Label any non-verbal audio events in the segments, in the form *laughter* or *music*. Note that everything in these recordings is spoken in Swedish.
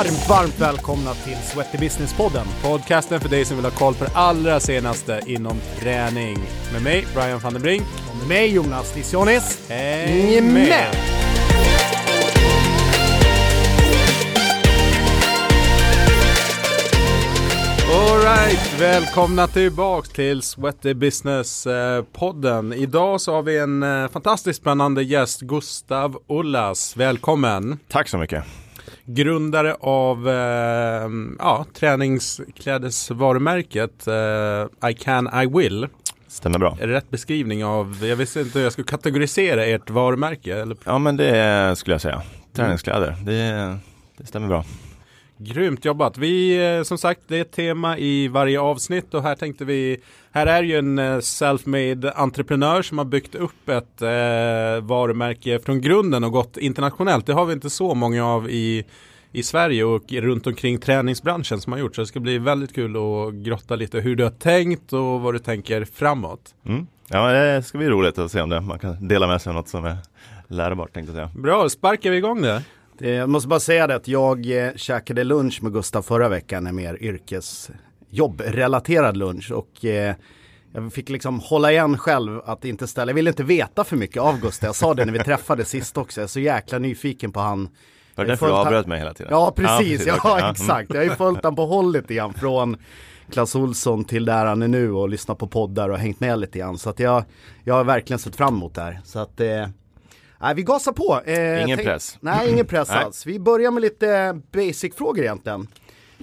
Varmt, varmt välkomna till Sweaty Business-podden. Podcasten för dig som vill ha koll på det allra senaste inom träning. Med mig, Brian van den Brink. Och med mig Jonas Lissionis. Häng med! Alright, välkomna tillbaks till Sweaty Business-podden. Idag så har vi en eh, fantastiskt spännande gäst, Gustav Ullas. Välkommen! Tack så mycket. Grundare av eh, ja, träningsklädesvarumärket eh, I can, I will. Stämmer bra. Rätt beskrivning av, jag visste inte hur jag skulle kategorisera ert varumärke? Eller? Ja men det skulle jag säga. Träningskläder, det, det stämmer bra. Grymt jobbat. Vi, eh, som sagt, det är ett tema i varje avsnitt och här tänkte vi, här är ju en eh, self-made entreprenör som har byggt upp ett eh, varumärke från grunden och gått internationellt. Det har vi inte så många av i, i Sverige och runt omkring träningsbranschen som har gjort. Så det ska bli väldigt kul att grotta lite hur du har tänkt och vad du tänker framåt. Mm. Ja det ska bli roligt att se om det, man kan dela med sig av något som är lärbart tänkte jag säga. Bra, sparkar vi igång det? Jag måste bara säga det att jag eh, käkade lunch med Gustav förra veckan, en mer yrkesjobbrelaterad lunch och eh, jag fick liksom hålla igen själv att inte ställa, jag ville inte veta för mycket av Gustav. Jag sa det när vi träffades *laughs* sist också, jag är så jäkla nyfiken på han. Var det därför du avbröt mig hela tiden? Ja precis, ja, okay. ja exakt. Jag har ju följt han på håll lite grann från Clas Olsson till där han är nu och lyssnat på poddar och hängt med lite grann. Så att jag, jag har verkligen sett fram emot det här. Så att eh, Nej, vi gasar på. Eh, ingen tänk, press. Nej, ingen press alls. Vi börjar med lite basic-frågor egentligen.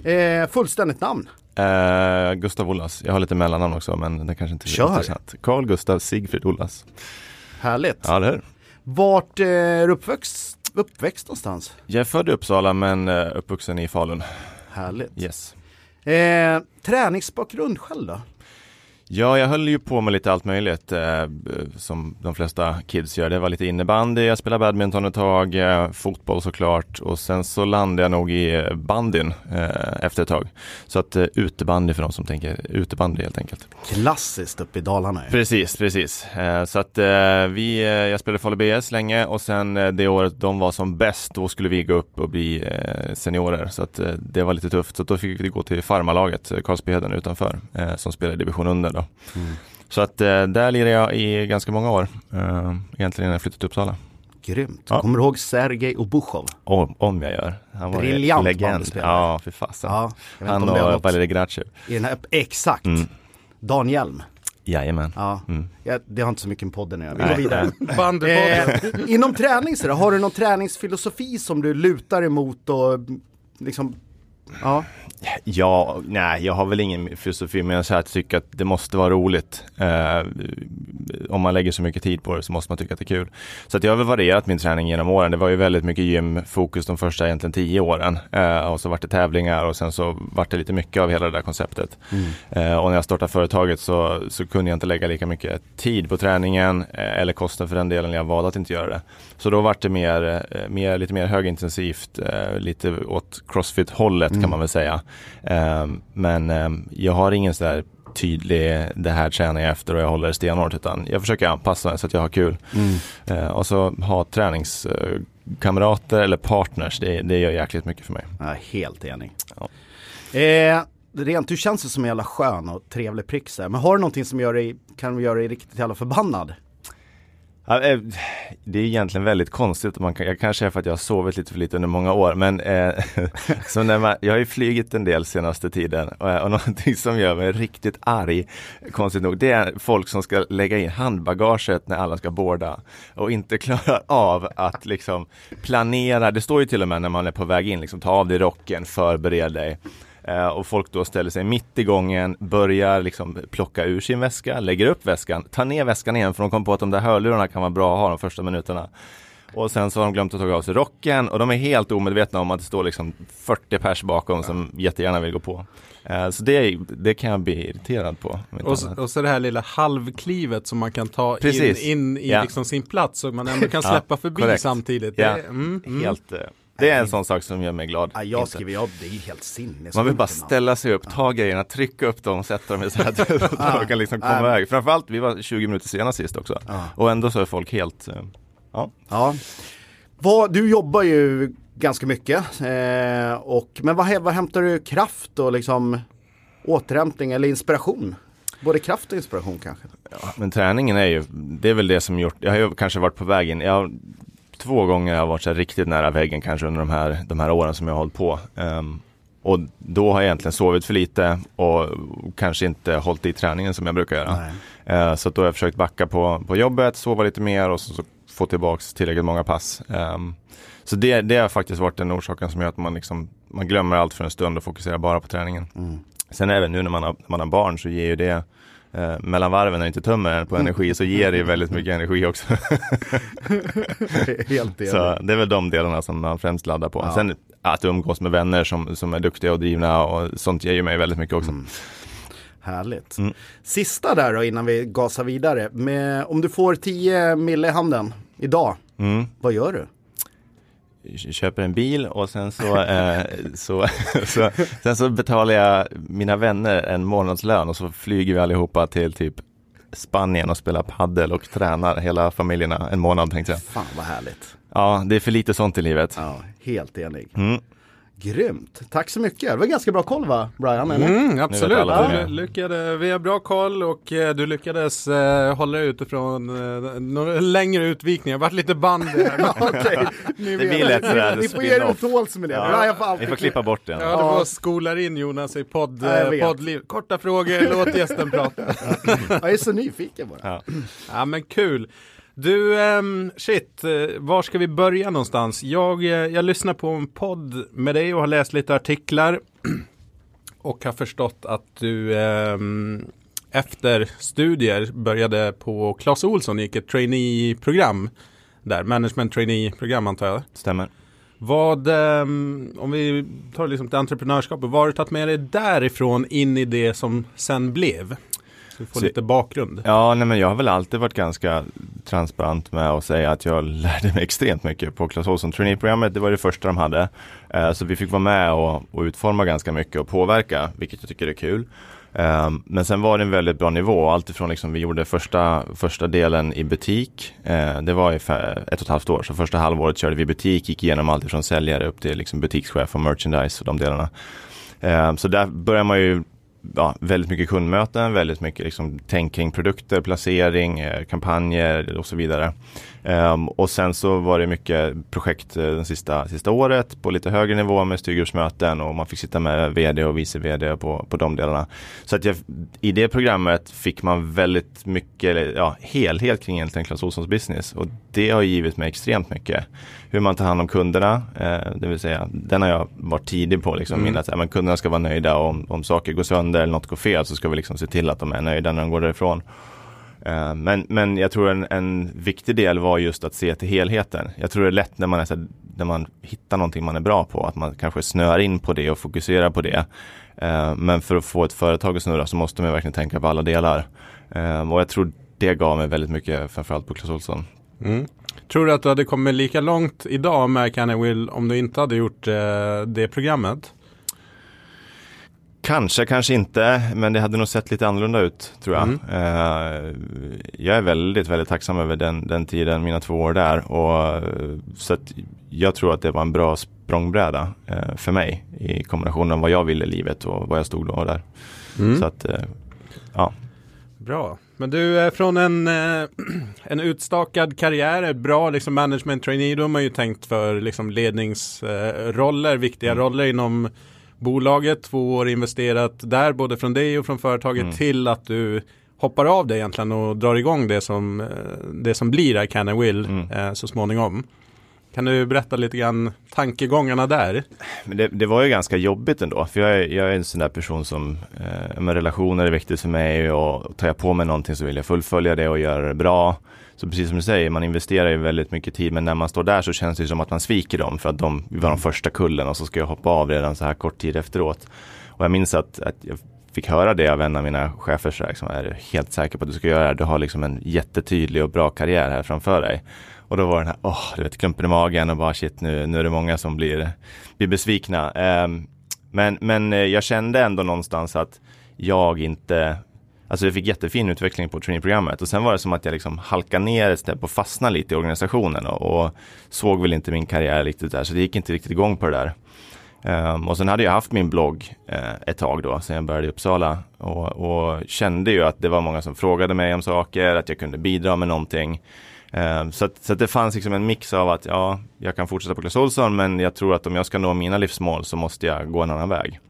Eh, fullständigt namn? Eh, Gustav Ollas. Jag har lite mellannamn också, men det kanske inte är Kör. intressant. Carl Gustav Sigfrid Ollas. Härligt. Ja, det är Vart eh, är uppväxt, uppväxt någonstans? Jag är född i Uppsala, men eh, uppvuxen i Falun. Härligt. Yes. Eh, träningsbakgrund själv då? Ja, jag höll ju på med lite allt möjligt eh, som de flesta kids gör. Det var lite innebandy, jag spelade badminton ett tag, eh, fotboll såklart och sen så landade jag nog i eh, bandyn eh, efter ett tag. Så att eh, utebandy för de som tänker utebandy helt enkelt. Klassiskt uppe i Dalarna. Ja. Precis, precis. Eh, så att vi, jag spelade Falu BS länge och sen det året de var som bäst, då skulle vi gå upp och bli seniorer. Så att det var lite tufft. Så då fick vi gå till farmalaget, Karlsbyheden utanför, som spelade division under då. Mm. Så att eh, där lirade jag i ganska många år. Eh, egentligen innan jag flyttade till Uppsala. Grymt. Ja. Kommer du ihåg Sergej Obuchov? Om, om jag gör. Han var Briljant legend. Ja, för fasen. Ja, han och Valerij Grachev. Exakt. Mm. Dan Hjelm. Jajamän. Ja. Mm. ja. det har inte så mycket med podden att göra. Vi går vidare. eh, inom träning så har du någon träningsfilosofi som du lutar emot och liksom Ja. Ja, nej, jag har väl ingen filosofi, men jag tycker att det måste vara roligt. Eh, om man lägger så mycket tid på det så måste man tycka att det är kul. Så att jag har väl varierat min träning genom åren. Det var ju väldigt mycket gymfokus de första egentligen tio åren. Eh, och så vart det tävlingar och sen så vart det lite mycket av hela det där konceptet. Mm. Eh, och när jag startade företaget så, så kunde jag inte lägga lika mycket tid på träningen eh, eller kostnad för den delen. Jag valde att inte göra det. Så då vart det mer, eh, mer, lite mer högintensivt, eh, lite åt crossfit-hållet mm. kan man väl säga. Ehm, men ehm, jag har ingen sådär tydlig, det här tränar jag efter och jag håller stenhårt utan jag försöker anpassa så att jag har kul. Mm. Ehm, och så ha träningskamrater eller partners, det, det gör jäkligt mycket för mig. Är helt enig. Ja. Eh, rent, du känns ju som en jävla skön och trevlig prick Men har du någonting som gör dig, kan göra dig riktigt jävla förbannad? Eh, det är egentligen väldigt konstigt. Man kan, jag kanske är för att jag har sovit lite för lite under många år. Men eh, *laughs* så när man, jag har ju flygit en del senaste tiden och, eh, och *laughs* någonting som gör mig riktigt arg, konstigt nog, det är folk som ska lägga in handbagaget när alla ska borda och inte *laughs* klarar av att liksom planera. Det står ju till och med när man är på väg in, liksom, ta av dig rocken, förbered dig. Eh, och folk då ställer sig mitt i gången, börjar liksom plocka ur sin väska, lägger upp väskan, tar ner väskan igen för de kom på att de där hörlurarna kan vara bra att ha de första minuterna. Och sen så har de glömt att ta av sig rocken och de är helt omedvetna om att det står liksom 40 pers bakom som jättegärna vill gå på. Uh, så det, det kan jag bli irriterad på. Och så, och så det här lilla halvklivet som man kan ta Precis. in, in i ja. liksom sin plats så man ändå kan *laughs* släppa ja, förbi korrekt. samtidigt. Ja. Det, mm, mm. Helt, uh, det är en sån sak som gör mig glad. Ja, jag skriver, ja, det är helt sinnes. Man vill bara ställa sig upp, ta grejerna, trycka upp dem, sätta dem i så här *laughs* så de kan liksom komma iväg. Framförallt, vi var 20 minuter sena sist också. Och ändå så är folk helt, eh, ja. ja. Vad, du jobbar ju ganska mycket. Eh, och, men vad, vad hämtar du kraft och liksom återhämtning eller inspiration? Både kraft och inspiration kanske? Ja, men träningen är ju, det är väl det som gjort, jag har ju kanske varit på vägen, jag två gånger har jag varit så riktigt nära väggen kanske under de här, de här åren som jag har hållit på. Um, och då har jag egentligen sovit för lite och kanske inte hållit i träningen som jag brukar göra. Uh, så då har jag försökt backa på, på jobbet, sova lite mer och så, så få tillbaks tillräckligt många pass. Um, så det, det har faktiskt varit den orsaken som gör att man, liksom, man glömmer allt för en stund och fokuserar bara på träningen. Mm. Sen även nu när man har, när man har barn så ger ju det eh, mellan varven när det inte tömmer på energi så ger det väldigt mycket *laughs* energi också. Helt så det är väl de delarna som man främst laddar på. Ja. Sen att umgås med vänner som, som är duktiga och drivna och sånt ger ju mig väldigt mycket också. Mm. Härligt. Mm. Sista där då innan vi gasar vidare. Med, om du får 10 mille i handen idag, mm. vad gör du? Köper en bil och sen så, eh, så, *laughs* så, sen så betalar jag mina vänner en månadslön och så flyger vi allihopa till typ Spanien och spelar paddel och tränar hela familjerna en månad tänkte jag. Fan vad härligt. Ja, det är för lite sånt i livet. Ja, helt enig. Mm. Grymt, tack så mycket. Det var ganska bra koll va, Brian? Eller? Mm, absolut, ja. lyckade, vi har bra koll och eh, du lyckades eh, hålla ut ifrån eh, några längre utvikningar. Det varit lite band *laughs* här. okay. *laughs* Ni det blir lätt sådär Ni får ge er tåls med det. Ja. Ja, får vi får klippa bort det. Ja, du får skolar in Jonas i podd, eh, poddliv. Korta frågor, låt gästen prata. jag är så nyfiken bara. Ja, ja men kul. Du, um, shit, uh, var ska vi börja någonstans? Jag, uh, jag lyssnar på en podd med dig och har läst lite artiklar. *clears throat* och har förstått att du um, efter studier började på Clas Olsson, gick ett trainee-program där, management trainee-program antar jag. Stämmer. Vad, um, om vi tar liksom till entreprenörskapet, vad har du tagit med dig därifrån in i det som sen blev? Vi får så, lite bakgrund. Ja, nej, men jag har väl alltid varit ganska transparent med att säga att jag *laughs* lärde mig extremt mycket på Clas Ohlson Trainee-programmet. Det var det första de hade. Eh, så vi fick vara med och, och, utforma ganska mycket och påverka, vilket jag tycker är kul. Eh, men sen var det en väldigt bra nivå, alltifrån liksom vi gjorde första, första delen i butik. Eh, det var i ett och ett halvt år, så första halvåret körde vi butik, gick igenom allt från säljare upp till liksom butikschef och merchandise och de delarna. Eh, så där börjar man ju ja, väldigt mycket kundmöten, väldigt mycket liksom, tänk kring produkter, placering, eh, kampanjer och så vidare. Um, och sen så var det mycket projekt eh, det sista, sista året på lite högre nivå med styrgruppsmöten och man fick sitta med vd och vice vd på, på de delarna. Så att jag, i det programmet fick man väldigt mycket, ja, helhet kring egentligen Clas Ohlsons business och det har givit mig extremt mycket. Hur man tar hand om kunderna, eh, det vill säga den har jag varit tidig på liksom, mm. att men kunderna ska vara nöjda och om, om saker går sönder eller något går fel så ska vi liksom se till att de är nöjda när de går därifrån. Eh, men, men jag tror en, en viktig del var just att se till helheten. Jag tror det är lätt när man, är så, när man hittar någonting man är bra på, att man kanske snöar in på det och fokuserar på det. Eh, men för att få ett företag att snurra så måste man verkligen tänka på alla delar. Och jag tror det gav mig väldigt mycket, framförallt på Clas Ohlson. Mm. Tror du att du hade kommit lika långt idag med Can Will om du inte hade gjort det programmet? Kanske, kanske inte, men det hade nog sett lite annorlunda ut tror jag. Mm. Uh, jag är väldigt, väldigt tacksam över den, den tiden, mina två år där. Och, så att jag tror att det var en bra språngbräda uh, för mig i kombination av vad jag ville i livet och vad jag stod då där. Mm. Så att, uh, ja. Bra. Men du, är från en, *clears throat* en utstakad karriär, ett bra liksom management trainee, då har man ju tänkt för liksom ledningsroller, viktiga mm. roller inom bolaget, två år investerat där, både från dig och från företaget mm. till att du hoppar av det egentligen och drar igång det som, eh, det som blir I can and will mm. eh, så småningom. Kan du berätta lite grann tankegångarna där? Men det, det var ju ganska jobbigt ändå, för jag är, jag är en sån där person som, eh, med relationer är viktigt för mig och tar jag på mig någonting så vill jag fullfölja det och göra det bra. Så precis som du säger, man investerar ju väldigt mycket tid men när man står där så känns det som att man sviker dem för att de var de första kullen och så ska jag hoppa av redan så här kort tid efteråt. Och jag minns att, att jag fick höra det av en av mina chefer så här, liksom, är helt säker på att du ska göra det. Du har liksom en jättetydlig och bra karriär här framför dig. Och då var den här, åh, oh, du vet, klumpen i magen och bara shit, nu, nu är det många som blir, blir besvikna. Um, men, men eh, jag kände ändå någonstans att jag inte Alltså jag fick jättefin utveckling på traineeprogrammet och sen var det som att jag liksom halkade ner ett steg och fastnade lite i organisationen och, och, såg väl inte min karriär riktigt där så det gick inte riktigt igång på det där. Um, och sen hade jag haft min blogg uh, ett tag då, sen jag började i Uppsala och, och, kände ju att det var många som frågade mig om saker, att jag kunde bidra med någonting. Um, så, att, så att det fanns liksom en mix av att ja, jag kan fortsätta på Clas Ohlson men jag tror att om jag ska nå mina livsmål så måste jag gå en annan väg.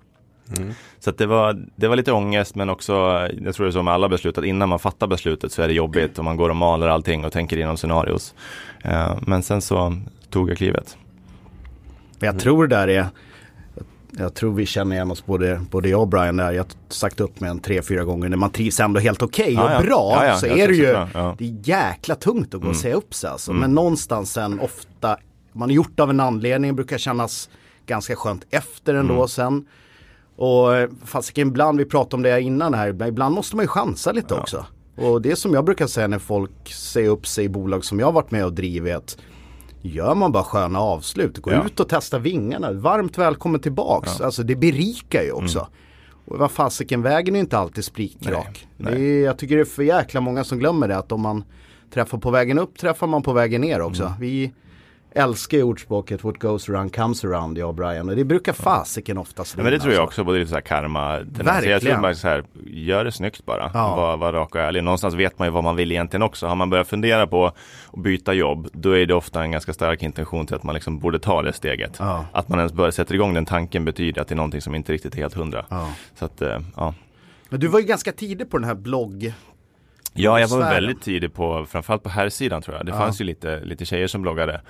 Mm. Så det, var, det var lite ångest men också, jag tror det är så med alla beslut, att innan man fattar beslutet så är det jobbigt och man går och maler allting och tänker igenom scenarios. Uh, men sen så tog jag klivet. Jag tror det där är jag tror vi känner igen oss både, både jag och Brian där. Jag har sagt upp mig en tre, fyra gånger när man trivs ändå helt okej okay och ja, bra. Ja, ja, så är det ju, det är jäkla tungt att gå mm. och säga upp sig alltså. Mm. Men någonstans sen ofta, man har gjort det av en anledning, brukar kännas ganska skönt efter ändå mm. sen. Och fasiken ibland, vi pratade om det innan här, ibland måste man ju chansa lite också. Och det som jag brukar säga när folk säger upp sig i bolag som jag har varit med och drivit gör man bara sköna avslut. Gå ja. ut och testa vingarna. Varmt välkommen tillbaks. Ja. Alltså det berikar ju också. Mm. Och vad fasiken, vägen är inte alltid spikrak. jag tycker det är för jäkla många som glömmer det. Att om man träffar på vägen upp träffar man på vägen ner också. Mm. Vi älskar ju ordspråket what goes around comes around, jag och Brian. Och det brukar fasiken oftast ja, Men det tror jag också, både så här karma. Verkligen. Jag tror bara så här, gör det snyggt bara. Ja. Var, var rak och ärlig. Någonstans vet man ju vad man vill egentligen också. Har man börjat fundera på att byta jobb, då är det ofta en ganska stark intention till att man liksom borde ta det steget. Ja. Att man ens börjar sätta igång den tanken betyder att det är någonting som inte riktigt är helt hundra. Ja. Så att, eh, ja. Men du var ju ganska tidig på den här blogg Ja, jag var väldigt tidig på, framförallt på här sidan tror jag. Det ja. fanns ju lite, lite tjejer som bloggade.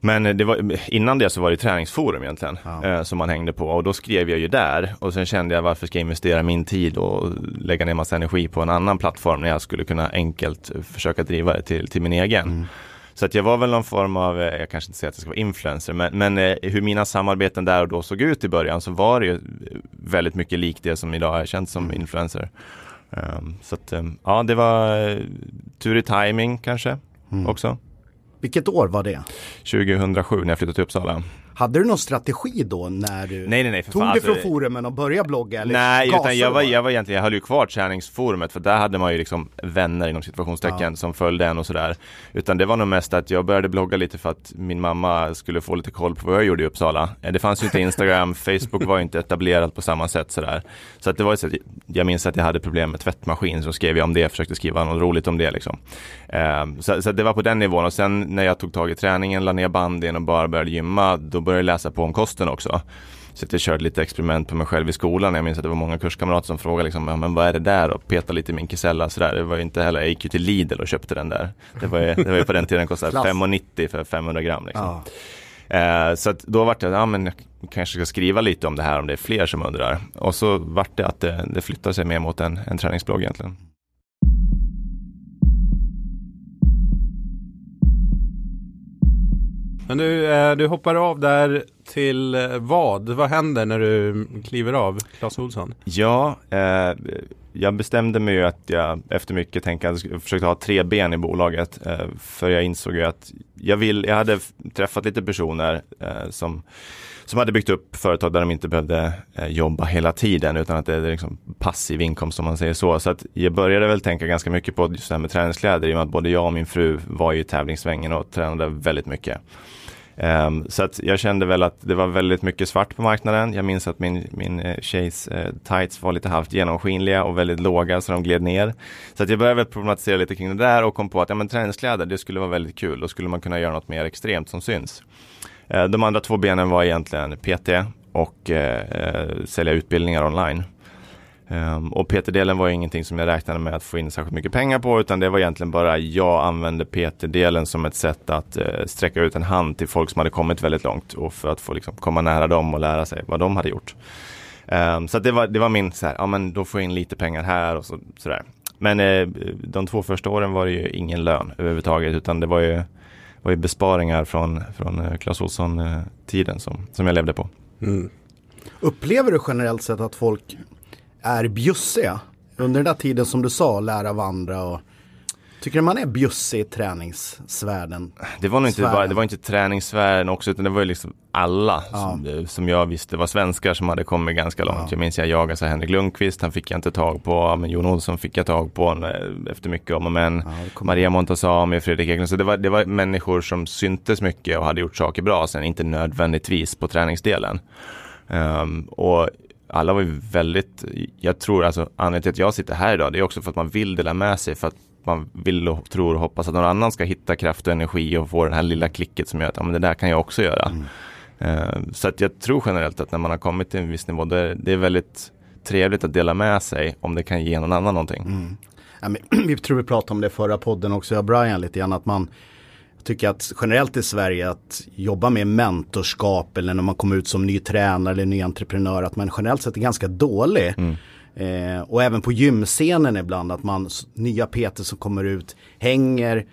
Men det var, innan det så var det träningsforum egentligen ja. eh, som man hängde på och då skrev jag ju där och sen kände jag varför ska jag investera min tid och lägga ner massa energi på en annan plattform när jag skulle kunna enkelt försöka driva det till, till min egen. Mm. Så att jag var väl någon form av, eh, jag kanske inte säger att jag ska vara influencer, men, men eh, hur mina samarbeten där och då såg ut i början så var det ju väldigt mycket likt det som idag är känt som mm. influencer. Um, så att, um, ja, det var uh, tur i timing kanske mm. också. Vilket år var det? 2007 när jag flyttade till Uppsala. Hade du någon strategi då när du nej, nej, nej, tog dig från forumen och började blogga? Eller nej, utan jag var, jag var egentligen, jag höll ju kvar träningsforumet för där hade man ju liksom vänner inom situationstecken ja. som följde en och sådär. Utan det var nog mest att jag började blogga lite för att min mamma skulle få lite koll på vad jag gjorde i Uppsala. Eh, det fanns ju inte Instagram, *laughs* Facebook var ju inte etablerat på samma sätt sådär. Så att det var ju så att jag minns att jag hade problem med tvättmaskin så skrev jag om det, försökte skriva något roligt om det liksom. Um, så, så det var på den nivån och sen när jag tog tag i träningen, la ner banden och bara började gymma, då började läsa på om kosten också. Så att jag körde lite experiment på mig själv i skolan. Jag minns att det var många kurskamrater som frågade liksom, ja, men vad är det där? Och petade lite i min kisella sådär. Det var ju inte heller, jag gick ju till Lidl och köpte den där. Det var ju, det var ju på den tiden kostade *laughs* 5,90 för 500 gram. Liksom. Ja. Eh, så då vart det, ja men jag kanske ska skriva lite om det här om det är fler som undrar. Och så vart det att det, det flyttade sig mer mot en, en träningsblogg egentligen. Men du, eh, du hoppar av där till eh, vad? Vad händer när du kliver av Clas Ohlson? Ja, eh, jag bestämde mig ju att jag efter mycket tänkande försökte ha tre ben i bolaget. Eh, för jag insåg ju att jag vill, jag hade träffat lite personer eh, som som hade byggt upp företag där de inte behövde eh, jobba hela tiden utan att det är liksom passiv inkomst om man säger så. Så att jag började väl tänka ganska mycket på just det här med träningskläder i och med att både jag och min fru var i tävlingssvängen och tränade väldigt mycket. Um, så att jag kände väl att det var väldigt mycket svart på marknaden. Jag minns att min, min eh, tjejs eh, tights var lite halvt genomskinliga och väldigt låga så de gled ner. Så att jag började väl problematisera lite kring det där och kom på att ja, men träningskläder det skulle vara väldigt kul. Då skulle man kunna göra något mer extremt som syns. Eh, de andra två benen var egentligen PT och eh, eh, sälja utbildningar online. Um, och PT-delen var ingenting som jag räknade med att få in särskilt mycket pengar på utan det var egentligen bara jag använde PT-delen som ett sätt att sträcka ut en hand till folk som hade kommit väldigt långt och för att få liksom, komma nära dem och lära sig vad de hade gjort. Um, så det var, det var min så här, ja men då får jag in lite pengar här och så, sådär. Men de två första åren var det ju ingen lön överhuvudtaget utan det var ju, var ju besparingar från, från eh, Clas Ohlson-tiden eh, som, som jag levde på. Mm. Upplever du generellt sett att folk är bjussiga. Under den där tiden som du sa, lära av andra och Tycker du man är bjussig i träningssvärlden? Det var nog inte bara, det var inte träningssfären också utan det var ju liksom alla ja. som, som, jag visste var svenskar som hade kommit ganska långt. Ja. Jag minns jag jagade så Henrik Lundqvist, han fick jag inte tag på, men Jon Olsson fick jag tag på eh, efter mycket om och men. Ja, Maria Montazami, Fredrik Eklund. Så det var, det var människor som syntes mycket och hade gjort saker bra, sen inte nödvändigtvis på träningsdelen. Um, och alla var ju väldigt, jag tror alltså anledningen till att jag sitter här idag det är också för att man vill dela med sig för att man vill och tror och hoppas att någon annan ska hitta kraft och energi och få det här lilla klicket som gör att ja, men det där kan jag också göra. Mm. Uh, så att jag tror generellt att när man har kommit till en viss nivå, det är, det är väldigt trevligt att dela med sig om det kan ge någon annan någonting. Mm. Ja, men, *clears throat* vi tror vi pratade om det förra podden också, jag och Brian lite grann, att man tycker att generellt i Sverige att jobba med mentorskap eller när man kommer ut som ny tränare eller ny entreprenör att man generellt sett är ganska dålig. Mm. Eh, och även på gymscenen ibland att man, nya PT som kommer ut, hänger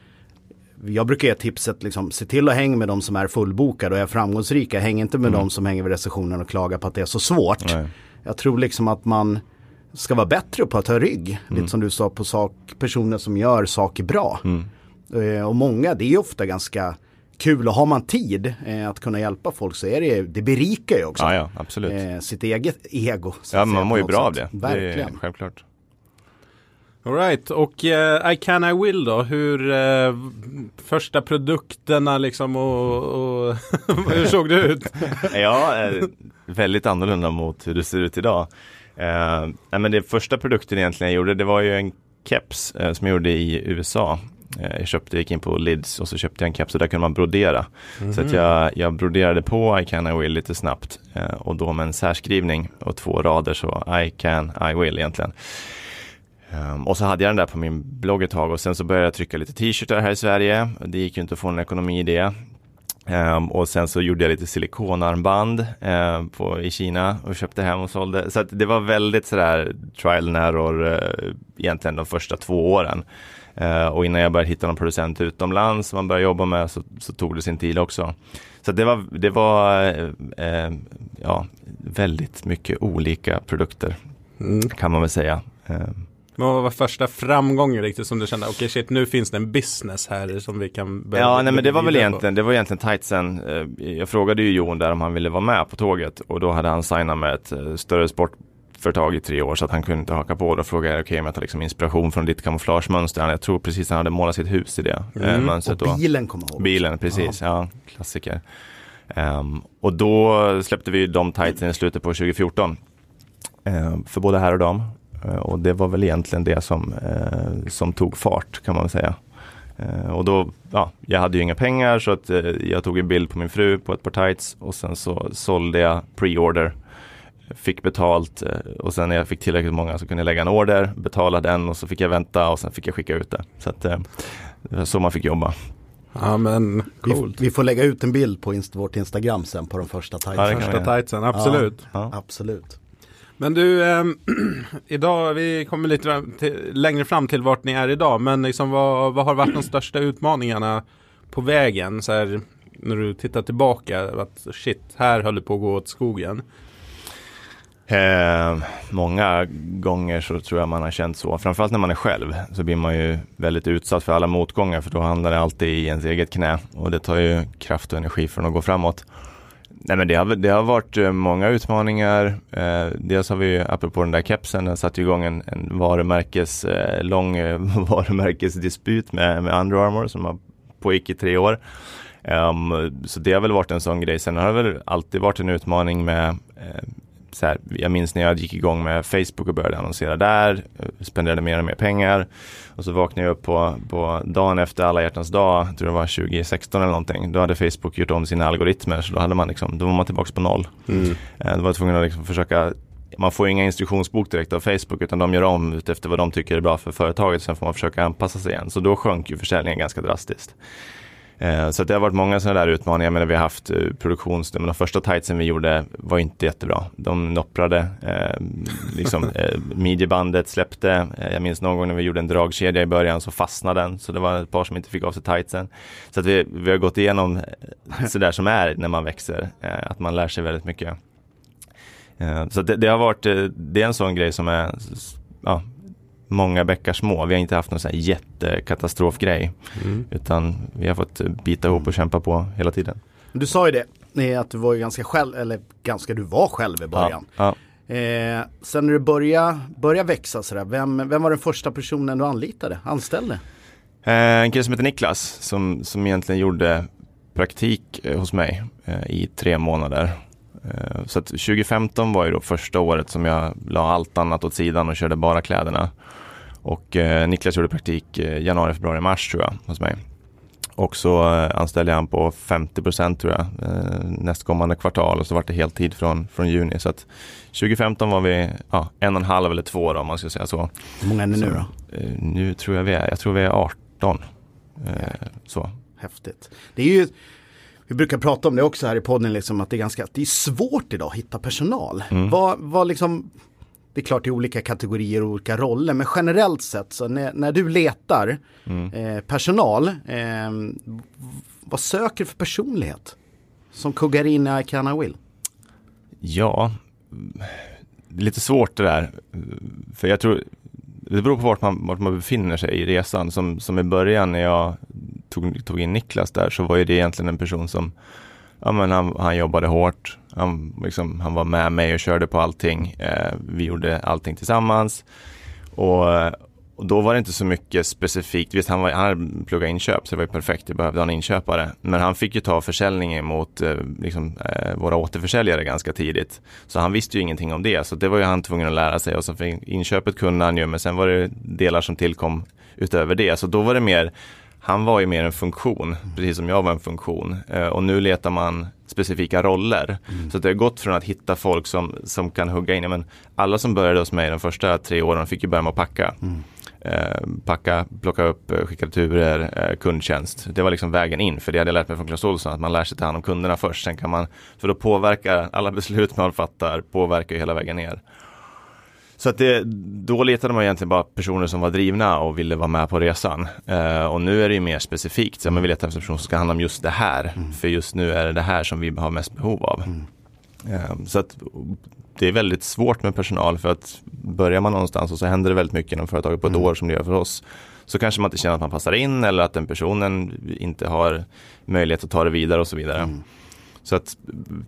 jag brukar ge tipset liksom, se till att hänga med de som är fullbokade och är framgångsrika. Häng inte med mm. de som hänger vid receptionen och klagar på att det är så svårt. Nej. Jag tror liksom att man ska vara bättre på att ta rygg. Mm. Lite som du sa på sak, personer som gör saker bra. Mm. Eh, och många, det är ofta ganska kul och har man tid eh, att kunna hjälpa folk så är det, det berikar ju också. Ja, ja absolut. Eh, sitt eget ego. Ja, man mår ju bra av det. Verkligen. Det självklart. Alright, och uh, I can I will då, hur uh, första produkterna liksom och, och *laughs* hur såg det ut? *laughs* ja, uh, väldigt annorlunda mot hur det ser ut idag. Uh, nej, men det första produkten egentligen jag gjorde, det var ju en keps som jag gjorde i USA. Eh, jag köpte, gick in på Lids och så köpte jag en keps och där kunde man brodera. Mm. Så att mhm. jag, jag broderade på I can, I will lite snabbt eh, och då med en särskrivning och två rader så I can, I will egentligen. Um, och så hade jag den där på min blogg ett tag och sen så började jag trycka lite t-shirtar här i Sverige. Det gick ju inte att få en ekonomi i det. Um, och sen så gjorde jag lite silikonarmband uh, på, i Kina och köpte hem och sålde. Så det var väldigt sådär trial and error uh, egentligen de första två åren. Uh, och innan jag började hitta någon producent utomlands som man började jobba med så, så, tog det sin tid också. Så det var, det var uh, ja, väldigt mycket olika produkter mm. kan man väl säga. Men vad var första framgången riktigt som du kände, okej okay, shit nu finns det en business här som vi kan börja Ja nej men det var väl egentligen, det var egentligen tightsen. Jag frågade ju Jon där om han ville vara med på tåget och då hade han signat med ett större sport företag i tre år så att han kunde inte haka på. Då frågade jag okej okay, jag tar liksom inspiration från ditt kamouflagemönster. Jag tror precis han hade målat sitt hus i det eh, mm. mönstret. Och bilen kommer ihåg. Bilen, precis. Ja, ja klassiker. Um, och då släppte vi de tightsen i slutet på 2014. Uh, ehm, för både här och dam. Uh, och det var väl egentligen det som, uh, som tog fart kan man säga. Uh, och då, ja, jag hade ju inga pengar så att jag tog en bild på min fru på ett par tights och sen så sålde jag pre-order fick betalt eh, och sen när jag fick tillräckligt många så kunde jag lägga en order, betala den och så fick jag vänta och sen fick jag skicka ut det. Så att, eh, det var så man fick jobba. Ja men coolt. Vi, vi får lägga ut en bild på inst vårt Instagram sen på de första tightsen. Ja, första tightsen, absolut. Ja, ja. Absolut. Men du, eh, *clears throat* idag, vi kommer lite till, längre fram till vart ni är idag, men liksom vad, vad har varit de största utmaningarna på vägen? Så här, när du tittar tillbaka, att shit, här höll det på att gå åt skogen. Eh, många gånger så tror jag man har känt så. Framförallt när man är själv så blir man ju väldigt utsatt för alla motgångar för då handlar det alltid i ens eget knä och det tar ju kraft och energi från att gå framåt. Nej men det har, det har varit eh, många utmaningar. Eh, dels har vi, apropå den där kepsen, den satte igång en, en varumärkes, eh, lång eh, *laughs* varumärkesdisput med, med Under Armour som har pågick i tre år. Um, så det har väl varit en sån grej. Sen har det väl alltid varit en utmaning med eh, så här, jag minns när jag gick igång med Facebook och började annonsera där, spenderade mer och mer pengar. Och så vaknade jag upp på, på dagen efter alla hjärtans dag, tror det var 2016 eller någonting. Då hade Facebook gjort om sina algoritmer så då, hade man liksom, då var man tillbaka på noll. Mm. Eh, då var tvungen att liksom försöka man får inga instruktionsbok direkt av Facebook utan de gör om utefter vad de tycker är bra för företaget. Sen får man försöka anpassa sig igen. Så då sjönk ju försäljningen ganska drastiskt. Eh, så det har varit många sådana där utmaningar. Men vi har haft eh, produktions... de första tightsen vi gjorde var inte jättebra. De nopprade. Eh, liksom, *laughs* eh, midjebandet släppte. Eh, jag minns någon gång när vi gjorde en dragkedja i början så fastnade den. Så det var ett par som inte fick av sig tightsen. Så att vi, vi har gått igenom eh, *laughs* sådär som är när man växer. att man lär sig väldigt mycket. så det, det, har varit, det är en sån grej som är ja, många bäckar små. Vi har inte haft någon sån här jättekatastrofgrej. Mm. Utan vi har fått bita ihop och kämpa på hela tiden. Du sa ju det, att du var ganska själv, eller ganska, du var själv i början. Ja, ja. Eh, sen när du började, började växa sådär, vem, vem var den första personen du anlitade, anställde? Eh, en kille som heter Niklas som, som egentligen gjorde praktik eh, hos mig eh, i tre månader. Eh, så att 2015 var ju då första året som jag la allt annat åt sidan och körde bara kläderna. Och eh, Niklas gjorde praktik eh, januari, februari, mars tror jag hos mig. Och så anställde jag han på 50 procent tror jag nästkommande kvartal och så var det heltid från, från juni. Så att 2015 var vi ja, en och en halv eller två då om man ska säga så. Hur många är ni nu då? Nu tror jag vi är, jag tror vi är 18. Så. Häftigt. Det är ju vi brukar prata om det också här i podden, liksom, att det är ganska det är svårt idag att hitta personal. Mm. Vad, vad liksom, det är klart det är olika kategorier och olika roller, men generellt sett så när, när du letar mm. eh, personal, eh, vad söker du för personlighet? Som kuggar in i I can I will? Ja, det är lite svårt det där. För jag tror, det beror på vart man, vart man befinner sig i resan. Som, som i början när jag tog, tog in Niklas där så var ju det egentligen en person som ja, men han, han jobbade hårt. Han, liksom, han var med mig och körde på allting. Eh, vi gjorde allting tillsammans. Och, och då var det inte så mycket specifikt. Visst, han, var, han pluggat inköp så det var ju perfekt. Jag behövde ha en inköpare. Men han fick ju ta försäljningen mot eh, liksom, eh, våra återförsäljare ganska tidigt. Så han visste ju ingenting om det. Så det var ju han tvungen att lära sig. Och så fick inköpet kunde han ju. Men sen var det delar som tillkom utöver det. Så då var det mer han var ju mer en funktion, precis som jag var en funktion. Eh, och nu letar man specifika roller. Mm. Så det har gått från att hitta folk som, som kan hugga in. Men alla som började hos mig de första tre åren fick ju börja med att packa. Mm. Eh, packa, plocka upp, eh, skicka returer, eh, kundtjänst. Det var liksom vägen in. För det hade jag lärt mig från Clas Ohlson, att man lär sig ta hand om kunderna först. Sen kan man, för då påverkar alla *laughs* beslut man fattar, påverkar hela vägen ner. Så att det, då letade man egentligen bara personer som var drivna och ville vara med på resan. Uh, och nu är det ju mer specifikt, så man vill leta efter personer som ska handla om just det här. Mm. För just nu är det det här som vi har mest behov av. Mm. Uh, så att det är väldigt svårt med personal för att börjar man någonstans och så händer det väldigt mycket inom företaget på ett mm. år som det gör för oss. Så kanske man inte känner att man passar in eller att den personen inte har möjlighet att ta det vidare och så vidare. Mm. Så att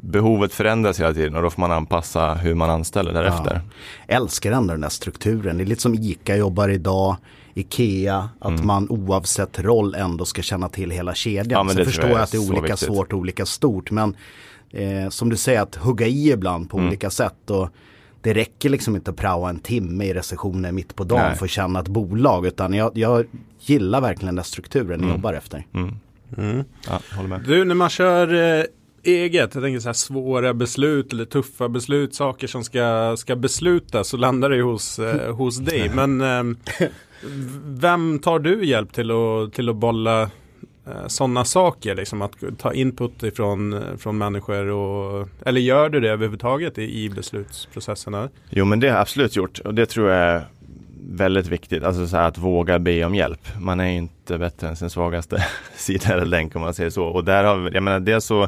behovet förändras hela tiden och då får man anpassa hur man anställer därefter. Ja. Älskar ändå den där strukturen. Det är lite som ICA jobbar idag. Ikea, att mm. man oavsett roll ändå ska känna till hela kedjan. Ja, Sen förstår jag att det är olika viktigt. svårt och olika stort. Men eh, som du säger att hugga i ibland på mm. olika sätt. Och det räcker liksom inte att praoa en timme i recessionen mitt på dagen Nej. för att känna ett bolag. Utan jag, jag gillar verkligen den strukturen mm. jag jobbar efter. Mm. Mm. Ja, du, när man kör eh, eget, jag tänker så här svåra beslut eller tuffa beslut, saker som ska, ska beslutas så landar det hos, eh, hos dig. *laughs* Men eh, vem tar du hjälp till att, till att bolla Eh, sådana saker? Liksom att ta input ifrån eh, från människor och, eller gör du det överhuvudtaget i, i beslutsprocesserna? Jo men det har jag absolut gjort och det tror jag är väldigt viktigt, alltså så att våga be om hjälp. Man är inte bättre än sin svagaste *laughs* sida eller länk om man säger så. Och där har vi, jag menar det så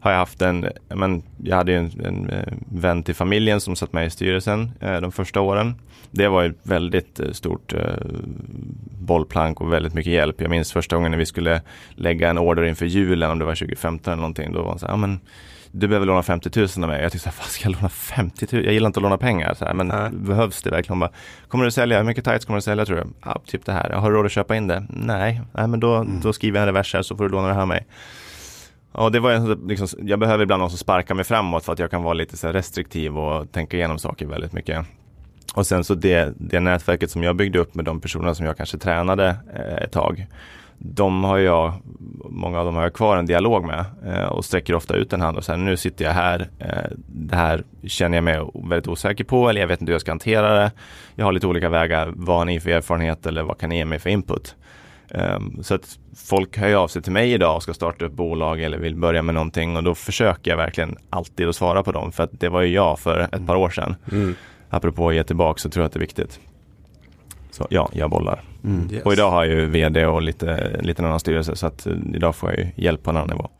har jag haft en, men jag hade en, en eh, vän till familjen som satt med i styrelsen eh, de första åren. Det var ett väldigt eh, stort eh, bollplank och väldigt mycket hjälp. Jag minns första gången när vi skulle lägga en order inför julen, om det var 2015 eller någonting, då var han så här, ja men du behöver låna 50 000 av mig. Jag tyckte, vad ska jag låna 50 000? Jag gillar inte att låna pengar, så här, men Nej. behövs det verkligen? Bara, kommer du sälja? Hur mycket tights kommer du sälja tror du? Ja, typ det här. Jag har råd att köpa in det? Nej, Nej men då, mm. då skriver jag en revers här så får du låna det här av mig. Ja, det var en, liksom, jag behöver ibland någon som sparkar mig framåt för att jag kan vara lite så restriktiv och tänka igenom saker väldigt mycket. Och sen så det, det nätverket som jag byggde upp med de personerna som jag kanske tränade eh, ett tag. De har jag, många av dem har jag kvar en dialog med eh, och sträcker ofta ut en hand och säger nu sitter jag här. Eh, det här känner jag mig väldigt osäker på eller jag vet inte hur jag ska hantera det. Jag har lite olika vägar. Vad har ni för erfarenhet eller vad kan ni ge mig för input? Um, så att folk hör av sig till mig idag och ska starta upp bolag eller vill börja med någonting och då försöker jag verkligen alltid att svara på dem för att det var ju jag för ett par år sedan. Mm. Apropå att ge tillbaka så tror jag att det är viktigt. Så ja, jag bollar. Mm. Yes. Och idag har jag ju vd och lite, lite annan styrelse så att eh, idag får jag ju hjälp på en annan nivå.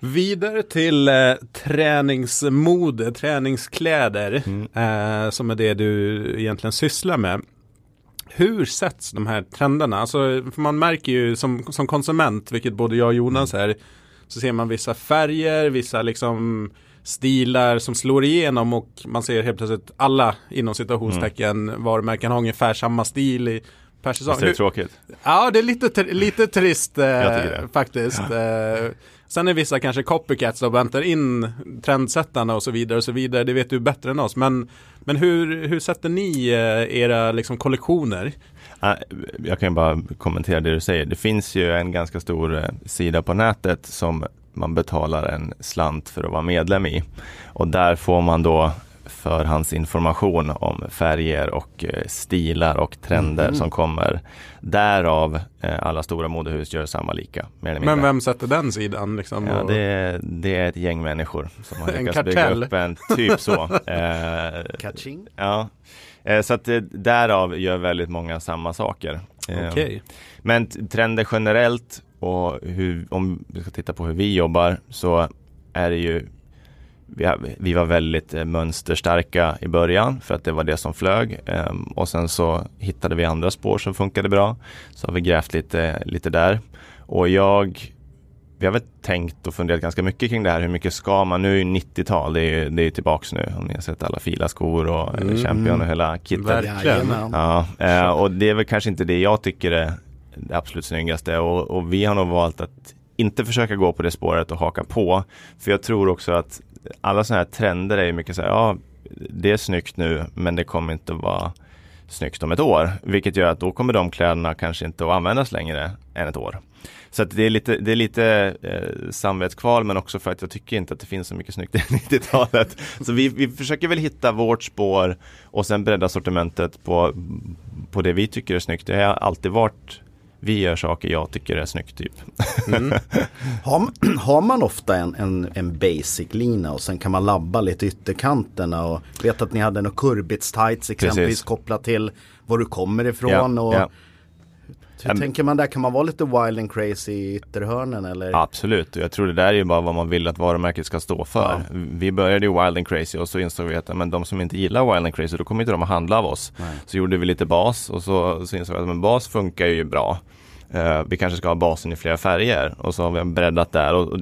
Vidare till eh, träningsmode, träningskläder, mm. eh, som är det du egentligen sysslar med. Hur sätts de här trenderna? Alltså, man märker ju som, som konsument, vilket både jag och Jonas är, så ser man vissa färger, vissa liksom stilar som slår igenom och man ser helt plötsligt alla inom citationstecken mm. varumärken har ungefär samma stil i per säsong. Visst är det tråkigt? Ja, det är lite, lite trist eh, faktiskt. *laughs* Eh, sen är vissa kanske copycats och väntar in trendsättarna och så vidare och så vidare. Det vet du bättre än oss. Men, men hur, hur sätter ni eh, era liksom, kollektioner? Jag kan bara kommentera det du säger. Det finns ju en ganska stor eh, sida på nätet som man betalar en slant för att vara medlem i. Och där får man då förhandsinformation om färger och eh, stilar och trender mm. som kommer. Därav eh, alla stora modehus gör samma lika. Men vem sätter den sidan? Liksom, ja, det, är, det är ett gäng människor som har *laughs* lyckats bygga upp en typ så. *laughs* eh, Catching? Ja, eh, så att eh, därav gör väldigt många samma saker. Okay. Men trender generellt och hur, om vi ska titta på hur vi jobbar så är det ju vi, vi var väldigt eh, mönsterstarka i början för att det var det som flög ehm, och sen så hittade vi andra spår som funkade bra. Så har vi grävt lite, lite där och jag vi har väl tänkt och funderat ganska mycket kring det här. Hur mycket ska man? Nu är det 90-tal, det är, det är tillbaks nu. Om ni har sett alla filaskor och mm. Champion och hela kittet. Verkligen. Ja, eh, och det är väl kanske inte det jag tycker är det absolut snyggaste. Och, och vi har nog valt att inte försöka gå på det spåret och haka på. För jag tror också att alla sådana här trender är ju mycket så här, ja det är snyggt nu men det kommer inte att vara snyggt om ett år. Vilket gör att då kommer de kläderna kanske inte att användas längre än ett år. Så det är lite, det är lite eh, samvetskval men också för att jag tycker inte att det finns så mycket snyggt i *laughs* 90-talet. Så vi, vi försöker väl hitta vårt spår och sen bredda sortimentet på, på det vi tycker är snyggt. Det har alltid varit vi gör saker jag tycker är snyggt typ. Mm. *laughs* har, *clears throat* har, man ofta en, en, en basic-lina och sen kan man labba lite ytterkanterna och vet att ni hade några kurbits tights exempelvis Precis. kopplat till var du kommer ifrån. Ja, och, ja. Hur um, tänker man där? Kan man vara lite wild and crazy i ytterhörnen eller? Absolut, jag tror det där är ju bara vad man vill att varumärket ska stå för. Ja. Vi började ju wild and crazy och så insåg vi att men de som inte gillar wild and crazy då kommer inte de att handla av oss. Nej. Så gjorde vi lite bas och så, så insåg vi att men bas funkar ju bra. Uh, vi kanske ska ha basen i flera färger och så har vi breddat där. Och, och,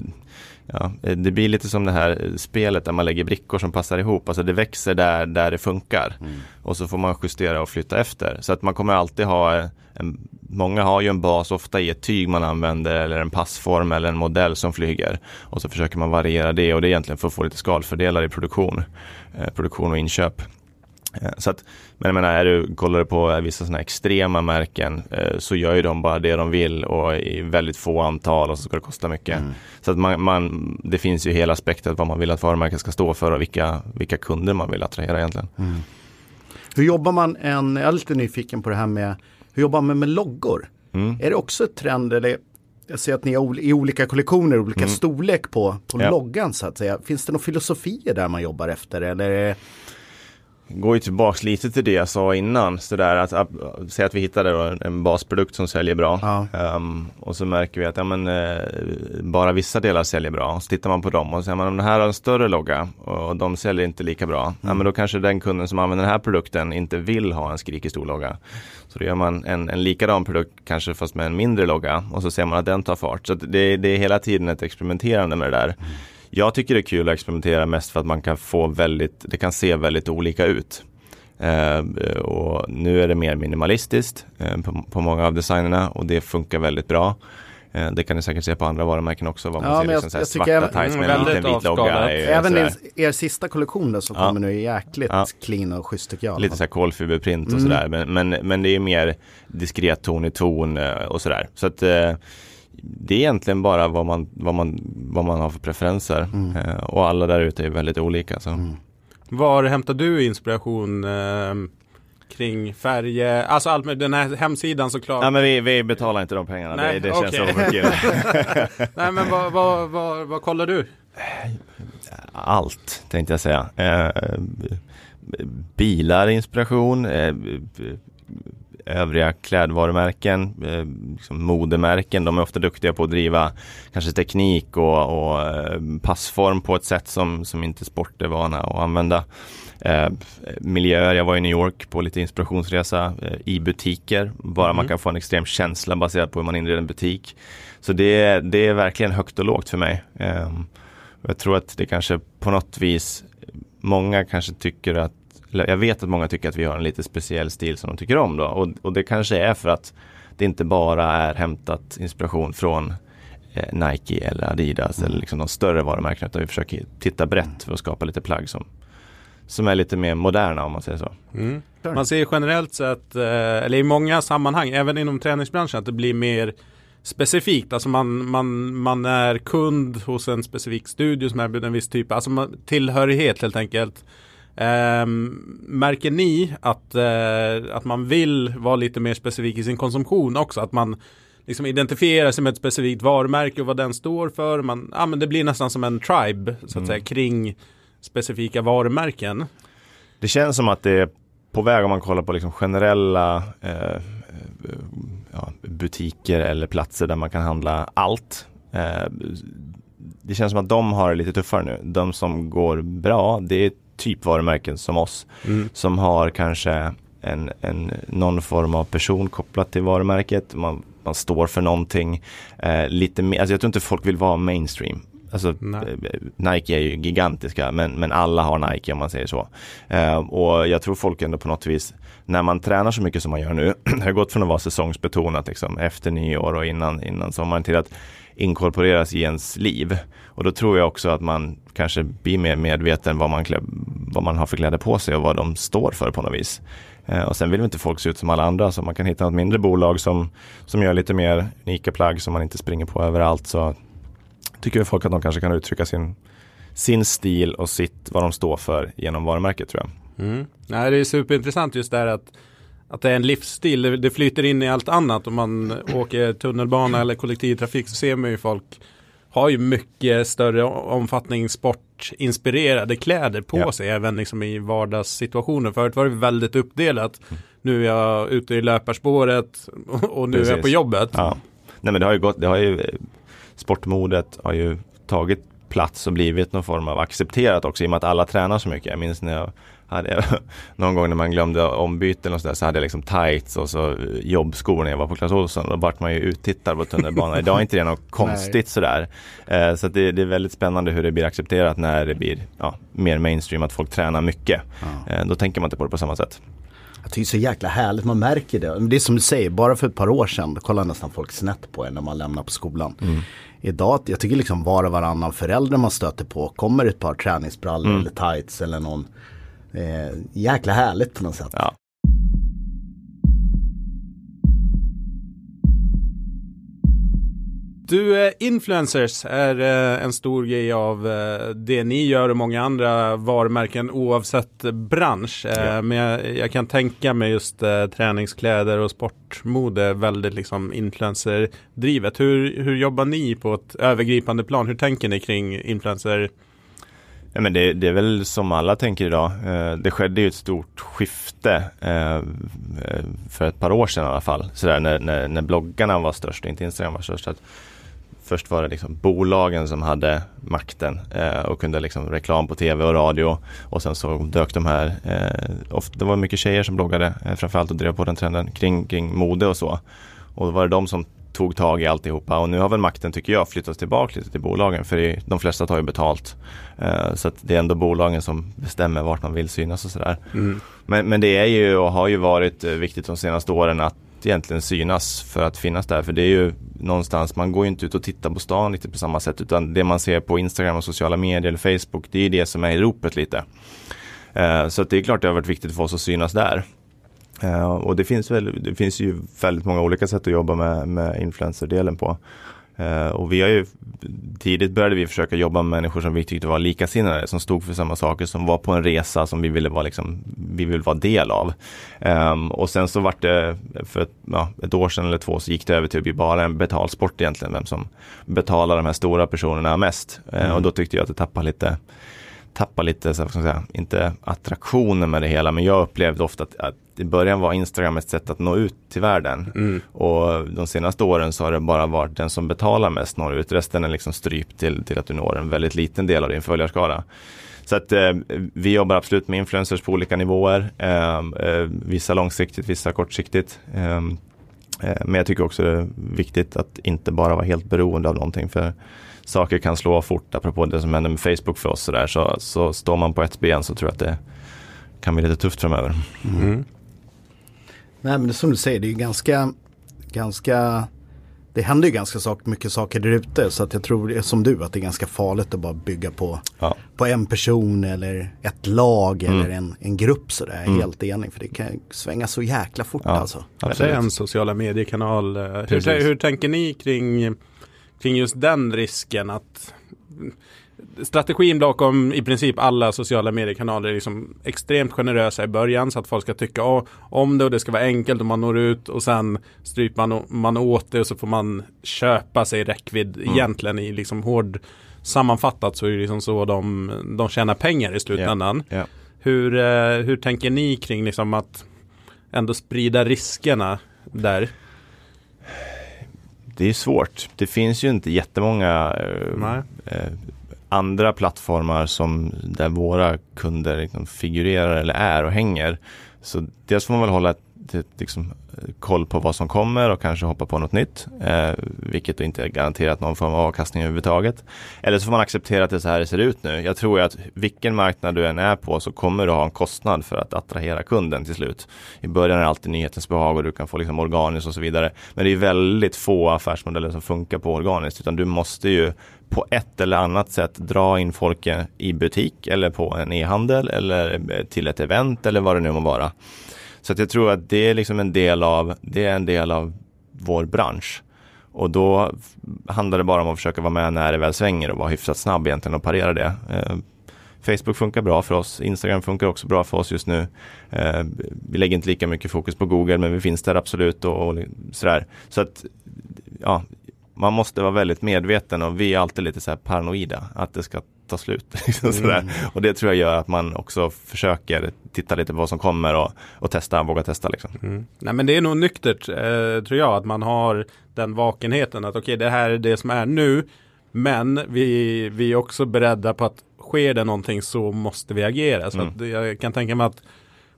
ja, det blir lite som det här spelet där man lägger brickor som passar ihop. Alltså det växer där, där det funkar. Mm. Och så får man justera och flytta efter. Så att man kommer alltid ha en, Många har ju en bas ofta i ett tyg man använder eller en passform eller en modell som flyger. Och så försöker man variera det och det är egentligen för att få lite skalfördelar i produktion. Eh, produktion och inköp. Eh, så att, men jag menar, är du, kollar du på vissa sådana extrema märken eh, så gör ju de bara det de vill och i väldigt få antal och så ska det kosta mycket. Mm. Så att man, man, det finns ju hela spektrat vad man vill att varumärket ska stå för och vilka, vilka kunder man vill attrahera egentligen. Mm. Hur jobbar man en, jag är lite nyfiken på det här med, hur jobbar man med loggor? Mm. Är det också ett trend eller jag ser att ni har i olika kollektioner, olika mm. storlek på, på ja. loggan så att säga. Finns det några filosofier där man jobbar efter eller? Går ju tillbaks lite till det jag sa innan. Så där att, att, att säga att vi hittade en basprodukt som säljer bra. Ja. Um, och så märker vi att ja, men, uh, bara vissa delar säljer bra. Och så tittar man på dem och säger man om den här har en större logga och de säljer inte lika bra. Mm. Ja, men då kanske den kunden som använder den här produkten inte vill ha en skrikig stor logga. Så då gör man en, en likadan produkt kanske fast med en mindre logga och så ser man att den tar fart. Så det, det är hela tiden ett experimenterande med det där. Mm. Jag tycker det är kul att experimentera mest för att man kan få väldigt, det kan se väldigt olika ut. Eh, och nu är det mer minimalistiskt eh, på, på, många av designerna och det funkar väldigt bra. Eh, det kan ni säkert se på andra varumärken också. Vad man ja, ser liksom jag, jag svarta tights med en liten vit logga. Även er, er sista kollektion då, som ja. kommer nu är jäkligt ja. clean och schysst tycker jag. Lite så här kolfiberprint och mm. sådär. Men, men, men, det är mer diskret ton i ton eh, och sådär. Så att det är egentligen bara vad man, vad man, vad man har för preferenser. Mm. Eh, och alla där ute är väldigt olika. Så. Mm. Var hämtar du inspiration eh, kring färger? Alltså allt med den här hemsidan såklart. Ja men vi, vi betalar inte de pengarna. Nej, det, det okay. känns mycket. *laughs* Nej men vad, vad, vad, vad kollar du? Allt tänkte jag säga. Eh, bilar, inspiration. Eh, övriga klädvarumärken, eh, liksom modemärken. De är ofta duktiga på att driva kanske teknik och, och eh, passform på ett sätt som, som inte sport är vana att använda. Eh, miljöer, jag var i New York på lite inspirationsresa eh, i butiker. Bara mm. man kan få en extrem känsla baserat på hur man inreder en butik. Så det, det är verkligen högt och lågt för mig. Eh, jag tror att det kanske på något vis, många kanske tycker att jag vet att många tycker att vi har en lite speciell stil som de tycker om då och, och det kanske är för att det inte bara är hämtat inspiration från eh, Nike eller Adidas mm. eller liksom de större varumärkena utan vi försöker titta brett för att skapa lite plagg som, som är lite mer moderna om man säger så. Mm. Man ser generellt sett, eh, eller i många sammanhang, även inom träningsbranschen, att det blir mer specifikt. Alltså man, man, man är kund hos en specifik studio som erbjuder en viss typ, alltså man, tillhörighet helt enkelt. Um, märker ni att, uh, att man vill vara lite mer specifik i sin konsumtion också? Att man liksom identifierar sig med ett specifikt varumärke och vad den står för. Man, ja, men det blir nästan som en tribe så att mm. säga kring specifika varumärken. Det känns som att det är på väg om man kollar på liksom generella eh, ja, butiker eller platser där man kan handla allt. Eh, det känns som att de har det lite tuffare nu. De som går bra, det är typ varumärken som oss. Mm. Som har kanske en, en, någon form av person kopplat till varumärket. Man, man står för någonting. Eh, lite mer, alltså jag tror inte folk vill vara mainstream. Alltså, eh, Nike är ju gigantiska men, men alla har Nike om man säger så. Eh, och jag tror folk ändå på något vis, när man tränar så mycket som man gör nu, *clears throat* det har gått från att vara säsongsbetonat liksom, efter nyår och innan, innan sommaren till att inkorporeras i ens liv. Och då tror jag också att man kanske blir mer medveten vad man, klä, vad man har för kläder på sig och vad de står för på något vis. Eh, och sen vill inte folk se ut som alla andra så man kan hitta något mindre bolag som, som gör lite mer unika plagg som man inte springer på överallt. Så tycker folk att de kanske kan uttrycka sin, sin stil och sitt, vad de står för genom varumärket tror jag. Mm. Nej, det är superintressant just det här att, att det är en livsstil. Det, flyter in i allt annat. Om man åker tunnelbana eller kollektivtrafik så ser man ju folk har ju mycket större omfattning sportinspirerade kläder på ja. sig även liksom i vardagssituationer. Förut var det väldigt uppdelat. Nu är jag ute i löparspåret och nu Precis. är jag på jobbet. Ja. Nej men det har ju gått, det har ju sportmodet har ju tagit plats och blivit någon form av accepterat också i och med att alla tränar så mycket. Jag minns när jag hade *laughs* någon gång när man glömde ombyten och sådär så hade jag liksom tights och så jobbskor när jag var på Clas Ohlson. Då vart man ju uttittad på tunnelbanan. Idag är inte det något *laughs* konstigt sådär. Eh, så det, det, är väldigt spännande hur det blir accepterat när det blir ja, mer mainstream att folk tränar mycket. Ja. Eh, då tänker man inte på det på samma sätt. Jag tycker det är så jäkla härligt, man märker det. Det är som du säger, bara för ett par år sedan då kollade nästan folk snett på en när man lämnar på skolan. Mm. Idag, jag tycker liksom var och varannan förälder man stöter på kommer ett par träningsbrallor mm. eller tights eller någon. Eh, jäkla härligt på något sätt. Ja. Du, eh, influencers är eh, en stor grej av eh, det ni gör och många andra varumärken oavsett bransch. Ja. Men jag, jag, kan tänka mig just träningskläder och sportmode väldigt liksom influencerdrivet. Hur, hur jobbar ni på ett övergripande plan? Hur tänker ni kring influencer? Ja, men det, det, är väl som alla tänker idag. Eh, det skedde ju ett stort skifte eh, eh, för ett par år sedan i alla fall. Sådär, när, när, när bloggarna var störst och inte Instagram var störst. Att Först var det liksom bolagen som hade makten och kunde liksom reklam på tv och radio och sen så dök de här, ofta, det var mycket tjejer som bloggade framförallt och drev på den trenden kring, kring mode och så. Och då var det de som tog tag i alltihopa och nu har väl makten tycker jag flyttats tillbaka lite till bolagen för det, de flesta tar ju betalt. Eh, så det är ändå bolagen som bestämmer vart man vill synas och sådär. Mm. Men, men det är ju och har ju varit eh, viktigt de senaste åren att egentligen synas för att finnas där. För det är ju någonstans, man går ju inte ut och tittar på stan lite på samma sätt utan det man ser på Instagram och sociala medier eller Facebook det är det som är i ropet lite. Uh, så det är klart det har varit viktigt för oss att synas där. Uh, och det finns, väl, det finns ju väldigt många olika sätt att jobba med, med influencerdelen på. Uh, och vi har ju tidigt började vi försöka jobba med människor som vi tyckte var likasinnade, som stod för samma saker, som var på en resa som vi ville vara, liksom, vi ville vara del av. Um, och sen så vart det, för ett, ja, ett år sedan eller två, så gick det över till att bli bara en betalsport egentligen, vem som betalar de här stora personerna mest. Uh, och då tyckte jag att det tappade lite tappar lite, så ska säga, inte attraktionen med det hela, men jag upplevde ofta att, att i början var Instagram ett sätt att nå ut till världen. Mm. Och de senaste åren så har det bara varit den som betalar mest når ut. Resten är liksom strypt till, till att du når en väldigt liten del av din följarskara. Så att eh, vi jobbar absolut med influencers på olika nivåer. Eh, eh, vissa långsiktigt, vissa kortsiktigt. Ehm, eh, men jag tycker också det är viktigt att inte bara vara helt beroende av någonting. För saker kan slå fort, apropå det som händer med Facebook för oss. Så, där, så, så står man på ett ben så tror jag att det kan bli lite tufft framöver. Mm. Nej men det är som du säger, det är ganska, ganska det händer ju ganska sak, mycket saker där ute så att jag tror som du att det är ganska farligt att bara bygga på, ja. på en person eller ett lag mm. eller en, en grupp sådär. Mm. Helt enig för det kan svänga så jäkla fort ja, alltså. Det är en sociala mediekanal. Hur, hur tänker ni kring, kring just den risken att strategin bakom i princip alla sociala mediekanaler är liksom extremt generösa i början så att folk ska tycka om det och det ska vara enkelt och man når ut och sen stryper man, man åt det och så får man köpa sig räckvidd mm. egentligen i liksom hård sammanfattat så är det liksom så de, de tjänar pengar i slutändan. Yeah. Yeah. Hur, eh, hur tänker ni kring liksom att ändå sprida riskerna där? Det är svårt. Det finns ju inte jättemånga eh, eh, andra plattformar som där våra kunder liksom figurerar eller är och hänger. Så dels får man väl hålla ett, ett, liksom, eh, koll på vad som kommer och kanske hoppa på något nytt. Eh, vilket inte är garanterat någon form av avkastning överhuvudtaget. Eller så får man acceptera att det är så här det ser ut nu. Jag tror att vilken marknad du än är på så kommer du ha en kostnad för att attrahera kunden till slut. I början är det alltid nyhetens behag och du kan få liksom organiskt och så vidare. Men det är väldigt få affärsmodeller som funkar på organiskt utan du måste ju på ett eller annat sätt dra in folk i butik eller på en e-handel eller eh, till ett event eller vad det nu må vara. Så att jag tror att det är liksom en del av, det är en del av vår bransch. Och då handlar det bara om att försöka vara med när det väl svänger och vara hyfsat snabb egentligen och parera det. Eh, Facebook funkar bra för oss, Instagram funkar också bra för oss just nu. Eh, vi lägger inte lika mycket fokus på Google men vi finns där absolut och, och sådär. Så att ja, man måste vara väldigt medveten och vi är alltid lite så här paranoida att det ska ta slut. *laughs* Liksom mm. Och det tror jag gör att man också försöker titta lite på vad som kommer och, och testa, våga testa. Liksom. Mm. Nej men det är nog nyktert eh, tror jag att man har den vakenheten att okej okay, det här är det som är nu men vi, vi är också beredda på att sker det någonting så måste vi agera. Så mm. jag kan tänka mig att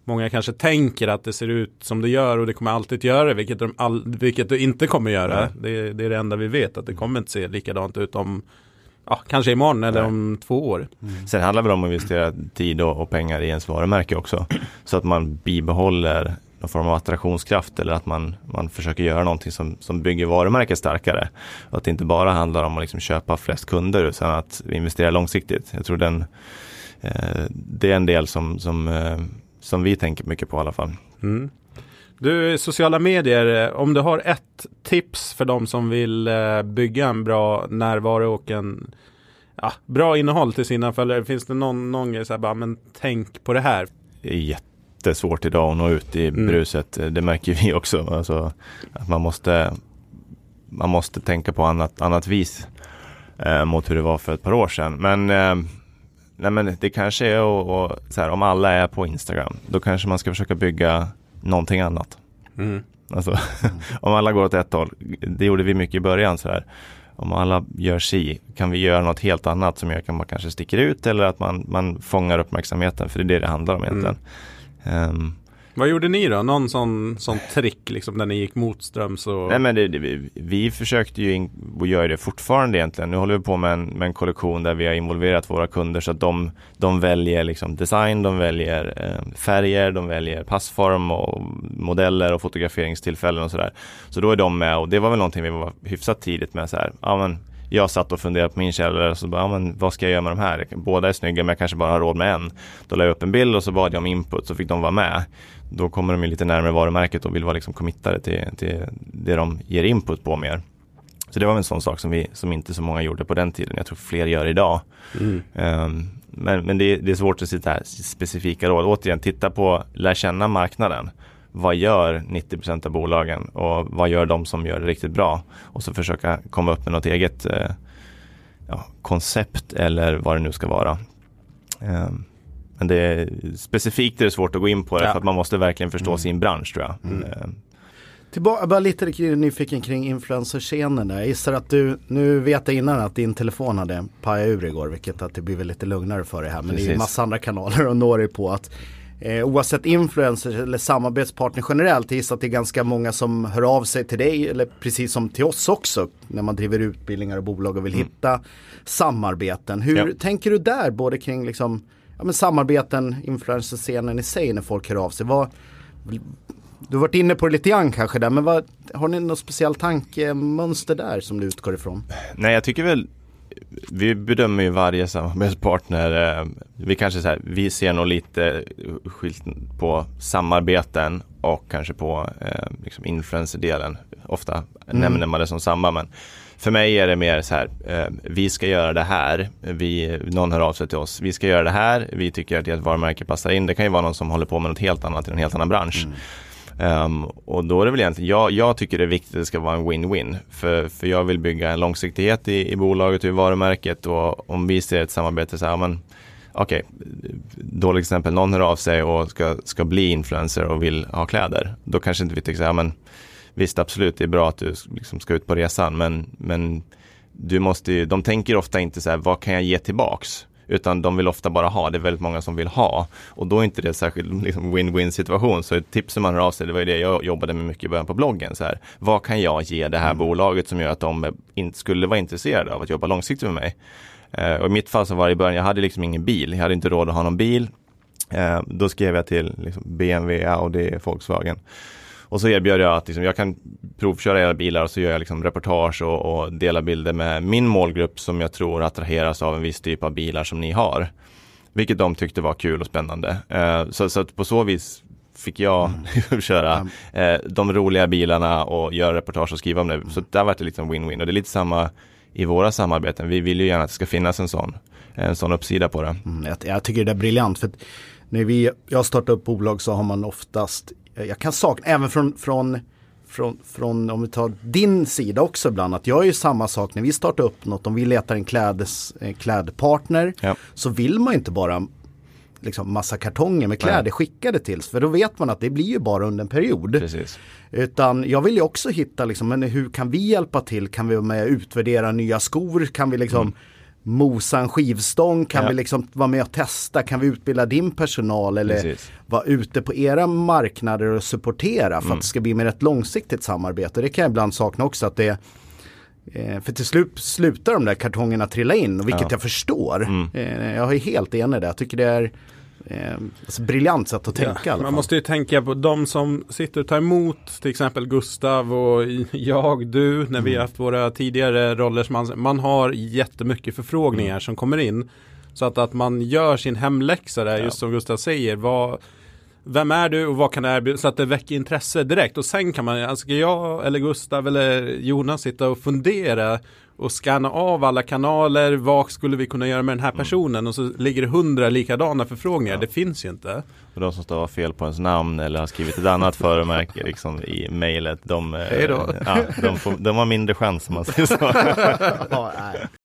många kanske tänker att det ser ut som det gör och det kommer alltid göra vilket, de all, vilket det inte kommer göra. Det, det, är det enda vi vet att det kommer inte se likadant ut om ja, kanske imorgon eller Nej. om två år. Mm. Sen handlar det om att investera tid och, pengar i ens varumärke också. *clears throat* Så att man bibehåller någon form av attraktionskraft eller att man, man försöker göra någonting som, som bygger varumärket starkare. Och att det inte bara handlar om att liksom köpa flest kunder utan att investera långsiktigt. Jag tror den, eh, det är en del som, som eh, som vi tänker mycket på i alla fall. Mm. Du, sociala medier, eh, om du har ett tips för de som vill eh, bygga en bra närvaro och en ja, bra innehåll till sina följare. Finns det någon, någon grej så här, bara, men tänk på det här? Det är jättesvårt idag att nå ut i mm. bruset. Det märker *laughs* vi också. Alltså, att man måste, man måste tänka på annat, annat vis eh, mot hur det var för ett par år sedan. Men eh, nej men det kanske är och, och, så här, om alla är på Instagram, då kanske man ska försöka bygga någonting annat. Mm. Alltså, *laughs* om alla går åt ett håll, det gjorde vi mycket i början så här. Om alla gör si, kan vi göra något helt annat som gör att man kanske sticker ut eller att man, man fångar uppmärksamheten, för det är det det handlar om egentligen. Mm. Um, vad gjorde ni då? Någon sån, sån trick liksom när ni gick motströms? Och... Nej men det, det, vi, vi försökte ju in, och gör det fortfarande egentligen. Nu håller vi på med en, med en kollektion där vi har involverat våra kunder så att de, de väljer liksom design, de väljer eh, färger, de väljer passform och modeller och fotograferingstillfällen och sådär. Så då är de med och det var väl någonting vi var hyfsat tidigt med så här. Ja, men jag satt och funderade på min källare och så bara, ja, men vad ska jag göra med de här? Båda är snygga men jag kanske bara har råd med en. Då la jag upp en bild och så bad jag om input så fick de vara med. Då kommer de lite närmare varumärket och vill vara liksom committade till, till det de ger input på mer. Så det var en sån sak som, vi, som inte så många gjorde på den tiden. Jag tror fler gör idag. Mm. Um, men men det, det, är svårt att sitta här specifika råd. Återigen, titta på, lär känna marknaden vad gör 90% av bolagen och vad gör de som gör det riktigt bra? Och så försöka komma upp med något eget eh, ja, koncept eller vad det nu ska vara. Um, men det är, specifikt är det svårt att gå in på det ja. för att man måste verkligen förstå mm. sin bransch tror jag. Mm. Um, Tillbaka, bara lite nyfiken kring influencerscenen där. Jag gissar att du, nu vet jag innan att din telefon hade pajat ur igår vilket att det blir väl lite lugnare för dig här. Men Precis. det är ju massa andra kanaler att nå dig på. Att, eh, oavsett influencers eller samarbetspartner generellt, jag gissar att det är ganska många som hör av sig till dig eller precis som till oss också när man driver utbildningar och bolag och vill mm. hitta samarbeten. Hur ja. tänker du där både kring liksom, ja, men samarbeten, influencerscenen i sig när folk hör av sig? Vad, du har varit inne på det lite grann kanske där, men vad, har ni något speciellt tankemönster där som du utgår ifrån? Nej, jag tycker väl vi bedömer ju varje samarbetspartner. Eh, vi kanske så här, vi ser nog lite skilt på samarbeten och kanske på eh, liksom influencer-delen. Ofta mm. nämner man det som samma, men för mig är det mer så här, eh, vi ska göra det här, vi, någon hör av sig till oss, vi ska göra det här, vi tycker att ert varumärke passar in. Det kan ju vara någon som håller på med något helt annat i en helt annan bransch. Mm. Um, och då är det väl egentligen, jag, jag tycker det är viktigt att det ska vara en win-win. För, för jag vill bygga en långsiktighet i, i bolaget och i varumärket och om vi ser ett samarbete så här, men okej, okay, dåligt exempel, någon hör av sig och ska, ska bli influencer och vill ha kläder. Då kanske inte vi tycker så här, men visst absolut, det är bra att du liksom ska ut på resan, men, men du måste ju, de tänker ofta inte så här, vad kan jag ge tillbaks? Utan de vill ofta bara ha, det är väldigt många som vill ha. Och då är inte det en särskild *laughs* liksom, win-win situation. Så ett tips som man hör av sig, det var ju det jag jobbade med mycket i början på bloggen. Så här, vad kan jag ge det här mm. bolaget som gör att de in, skulle vara intresserade av att jobba långsiktigt med mig? Eh, och i mitt fall så var det i början, jag hade liksom ingen bil, jag hade inte råd att ha någon bil. Eh, då skrev jag till liksom, BMW, Audi, Volkswagen. Och så erbjöd jag att liksom, jag kan provköra era bilar och så gör jag liksom reportage och, och delar bilder med min målgrupp som jag tror attraheras av en viss typ av bilar som ni har. Vilket de tyckte var kul och spännande. Uh, så, så på så vis fick jag mm. *laughs* köra uh, de roliga bilarna och göra reportage och skriva om det. Så där var det liksom win-win och det är lite samma i våra samarbeten. Vi vill ju gärna att det ska finnas en sån, en sån uppsida på det. Mm, jag, jag, tycker det är briljant. för när vi, jag startar upp bolag så har man oftast Eh, jag kan sakna, även från, från, från, från, om vi tar din sida också ibland, att jag är ju samma sak när vi startar upp något, om vi letar en klädes, eh, klädpartner, ja. så vill man inte bara liksom massa kartonger med kläder Nej. skickade till För då vet man att det blir ju bara under en period. Precis. Utan jag vill ju också hitta liksom, men hur kan vi hjälpa till? Kan vi med utvärdera nya skor? Kan vi liksom mm mosa en skivstång? Kan ja. vi liksom vara med och testa? Kan vi utbilda din personal eller Precis. vara ute på era marknader och supportera för mm. att det ska bli mer ett långsiktigt samarbete? Det kan jag ibland sakna också att det eh, för till slut slutar de där kartongerna trilla in, vilket ja. jag förstår. Mm. Eh, jag är helt enig där. Jag tycker det är eh, alltså briljant sätt att tänka. Ja, man måste ju tänka på de som sitter och tar emot till exempel Gustav och *laughs* jag, du, när mm. vi har haft våra tidigare roller. Som man, man har jättemycket förfrågningar mm. som kommer in. Så att, att man gör sin hemläxa där, ja. just som Gustav säger. Vad, vem är du och vad kan du erbjuda? Så att det väcker intresse direkt. Och sen kan man, alltså jag eller Gustav eller Jonas sitta och fundera och scanna av alla kanaler. Vad skulle vi kunna göra med den här mm. personen? Mm. Och så ligger det hundra likadana förfrågningar. Ja. Det finns ju inte. Och de som stavar fel på ens namn eller har skrivit ett annat *laughs* föremärke liksom, i mejlet. De, eh, ja, de, de har mindre chans om man säger så. *laughs*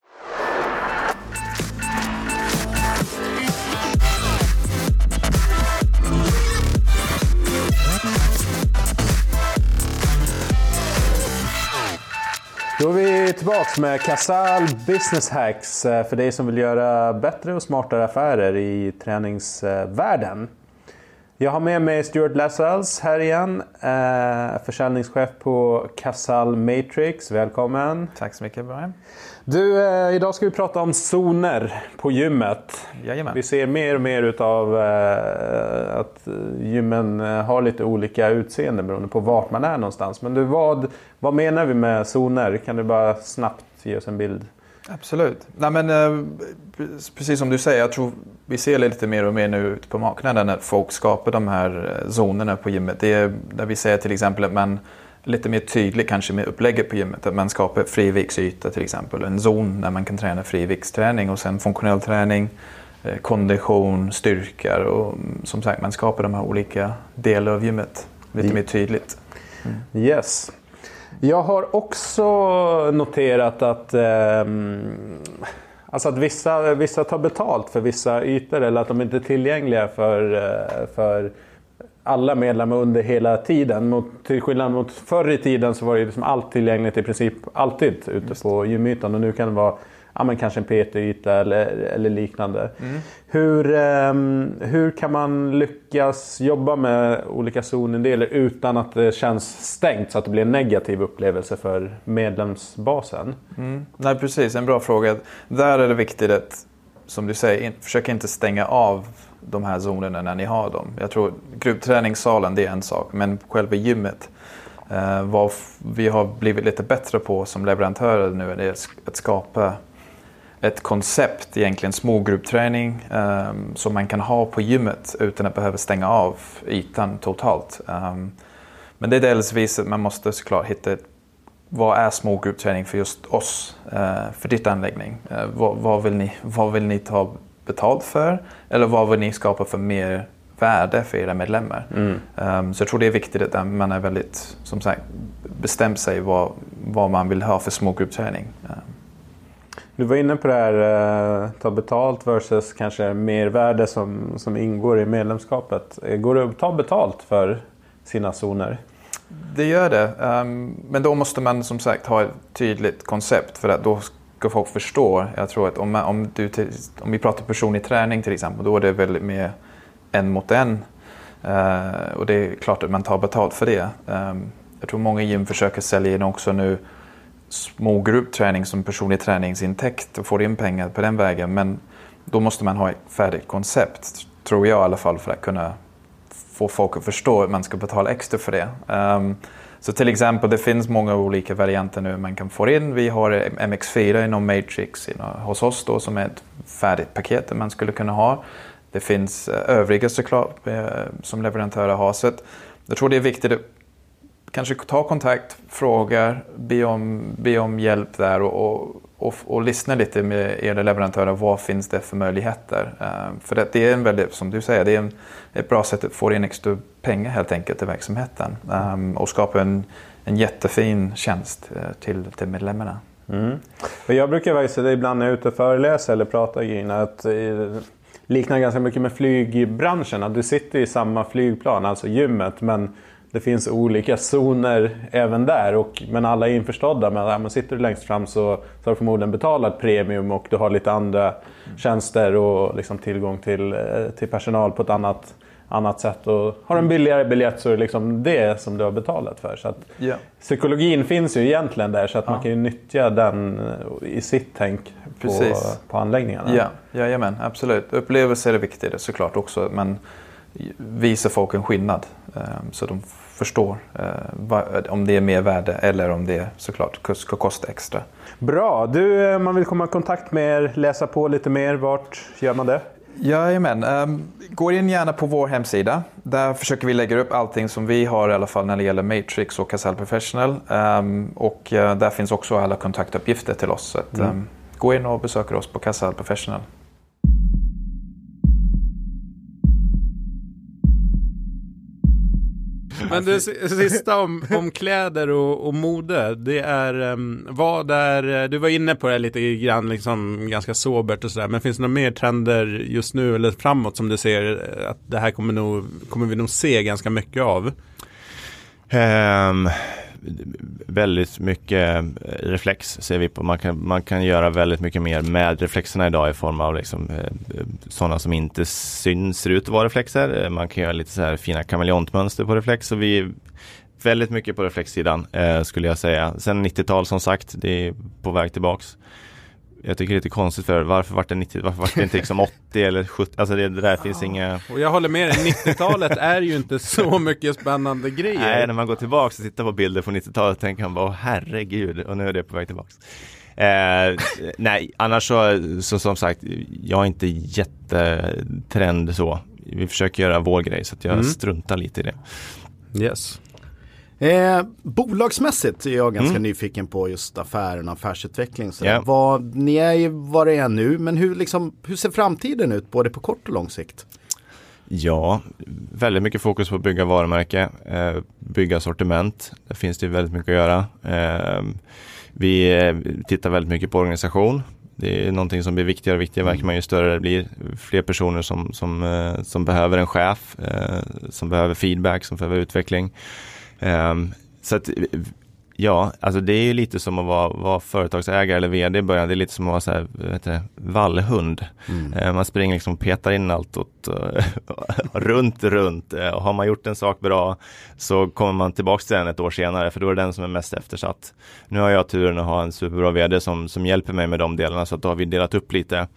Då är vi tillbaka med Casal Business Hacks eh, för dig som vill göra bättre och smartare affärer i träningsvärlden. Jag har med mig Stuart Lassells här igen, eh, försäljningschef på Casal Matrix. Välkommen! Tack så mycket Brian! Du, eh, idag ska vi prata om zoner på gymmet. Jajamän. Vi ser mer och mer utav eh, att gymmen eh, har lite olika utseende beroende på vart man är någonstans. Men du, vad, vad menar vi med zoner? Kan du bara snabbt ge oss en bild? Absolut. Nej, men, eh, precis som du säger, jag tror vi ser lite mer och mer nu ute på marknaden att folk skapar de här eh, zonerna på gymmet. Det är där vi säger till exempel att man lite mer tydlig kanske med upplägget på gymmet. Att man skapar friviktsyta till exempel. En zon där man kan träna friviktsträning och sen funktionell träning, eh, kondition, styrka och mm, som sagt man skapar de här olika delar av gymmet lite mer tydligt. Mm. Yes. Jag har också noterat att eh, Alltså att vissa, vissa tar betalt för vissa ytor eller att de inte är tillgängliga för, eh, för alla medlemmar under hela tiden. Mot, till skillnad mot förr i tiden så var det liksom allt tillgängligt i princip alltid ute på gymytan och nu kan det vara ja, men kanske en PT-yta eller, eller liknande. Mm. Hur, um, hur kan man lyckas jobba med olika zonindelar utan att det känns stängt så att det blir en negativ upplevelse för medlemsbasen? Mm. Nej, precis, en bra fråga. Där är det viktigt att, som du säger, försöka inte stänga av de här zonerna när ni har dem. Jag tror gruppträningssalen det är en sak, men själva gymmet eh, vad vi har blivit lite bättre på som leverantörer nu är att skapa ett koncept, egentligen smågruppträning um, som man kan ha på gymmet utan att behöva stänga av ytan totalt. Um, men det är delvis att man måste såklart hitta vad är smågruppträning för just oss, uh, för ditt anläggning? Uh, vad, vad, vill ni, vad vill ni ta betalt för? Eller vad vill ni skapa för mer värde för era medlemmar? Mm. Um, så jag tror det är viktigt att man är väldigt, som sagt, bestämt sig vad, vad man vill ha för smågruppträning. Um, du var inne på det här eh, ta betalt versus kanske mervärde som, som ingår i medlemskapet. Eh, går det att ta betalt för sina zoner? Det gör det. Um, men då måste man som sagt ha ett tydligt koncept för att då ska folk förstå. Jag tror att om, om, du, om vi pratar personlig träning till exempel, då är det väldigt mer en mot en. Uh, och det är klart att man tar betalt för det. Um, jag tror många gym försöker sälja in också nu små gruppträning som personlig träningsintäkt och får in pengar på den vägen. Men då måste man ha ett färdigt koncept, tror jag i alla fall, för att kunna få folk att förstå att man ska betala extra för det. Um, så till exempel, det finns många olika varianter nu man kan få in. Vi har MX4 inom Matrix eh, hos oss då, som är ett färdigt paket man skulle kunna ha. Det finns eh, övriga såklart eh, som leverantörer har. Så jag tror det är viktigt att kanske ta kontakt, fråga, be om, be om hjälp där och, och, och, och lyssna lite med era leverantörer. Vad finns det för möjligheter? Uh, för det, det, är en väldigt, som du säger, det är en, ett bra sätt att få in extra pengar helt enkelt i verksamheten um, och skapa en, en jättefin tjänst uh, till, till medlemmarna. Mm. Jag brukar faktiskt ibland när jag är ute och föreläser eller pratar Gina, att eh, liknar ganska mycket med flygbranschen. Att du sitter i samma flygplan, alltså gymmet, men det finns olika zoner även där. Och, men alla är införstådda med att ja, sitter du längst fram så, så har du förmodligen betalat premium och du har lite andra tjänster och liksom tillgång till, eh, till personal på ett annat, annat sätt. Och har du en billigare biljett så är det liksom det som du har betalat för. Så att yeah. Psykologin finns ju egentligen där så att ja. man kan ju nyttja den eh, i sitt tänk på, på anläggningarna. Ja, jajamän, absolut. Upplevelser är viktigt såklart också. Men visa folk en skillnad. Eh, så de förstår eh, om det är mer värde eller om det såklart ska kosta extra. Bra! Du, eh, man vill komma i kontakt med er, läsa på lite mer. Vart gör man det? Jajamän. Um, gå in gärna på vår hemsida. Där försöker vi lägga upp allting som vi har i alla fall när det gäller Matrix och Casal Professional. Um, och uh, där finns också alla kontaktuppgifter till oss. Så att, mm. um, gå in och besök oss på Casal Professional. Men det sista om, om kläder och, och mode, det är um, vad är, du var inne på det lite grann, liksom ganska sobert och sådär, men finns det några mer trender just nu eller framåt som du ser att det här kommer, nog, kommer vi nog se ganska mycket av? Um, väldigt mycket eh, reflex ser vi på. Man kan, man kan göra väldigt mycket mer med reflexerna idag i form av liksom, eh, eh, sådana som inte syns, ser ut att vara reflexer. Man kan göra lite så här fina kameleontmönster på reflex. Så vi är väldigt mycket på reflexsidan eh, skulle jag säga. Sen 90-tal som sagt, det är på väg tillbaks jag tycker det är lite konstigt för varför vart det 90, varför vart det inte liksom 80 eller 70, alltså det, det där finns ja. inga Och jag håller med dig, 90-talet är ju inte så *laughs* mycket spännande grejer. Nej, när man går tillbaks och tittar på bilder från 90-talet tänker man bara, herregud, och nu är det på väg tillbaks. Eh, Nej, annars så, så som sagt, jag är inte jättetrend så. Vi försöker göra vår grej så att jag mm. struntar lite i det. Yes Eh, bolagsmässigt är jag ganska mm. nyfiken på just affären och affärsutveckling. Så yeah. vad, ni är ju vad det är nu, men hur, liksom, hur ser framtiden ut både på kort och lång sikt? Ja, väldigt mycket fokus på att bygga varumärke, eh, bygga sortiment. Där finns det väldigt mycket att göra. Eh, vi tittar väldigt mycket på organisation. Det är någonting som blir viktigare och viktigare märker man ju större det blir. Fler personer som, som, eh, som behöver en chef, eh, som behöver feedback, som behöver utveckling. Um, så att Ja, alltså det är ju lite som att vara, vara företagsägare eller vd i början. Det är lite som att vara så här, vet du, vallhund. Mm. Eh, man springer liksom och petar in allt åt, *laughs* runt, runt. Och har man gjort en sak bra så kommer man tillbaka till den ett år senare för då är det den som är mest eftersatt. Nu har jag turen att ha en superbra vd som, som hjälper mig med de delarna så att då har vi delat upp lite.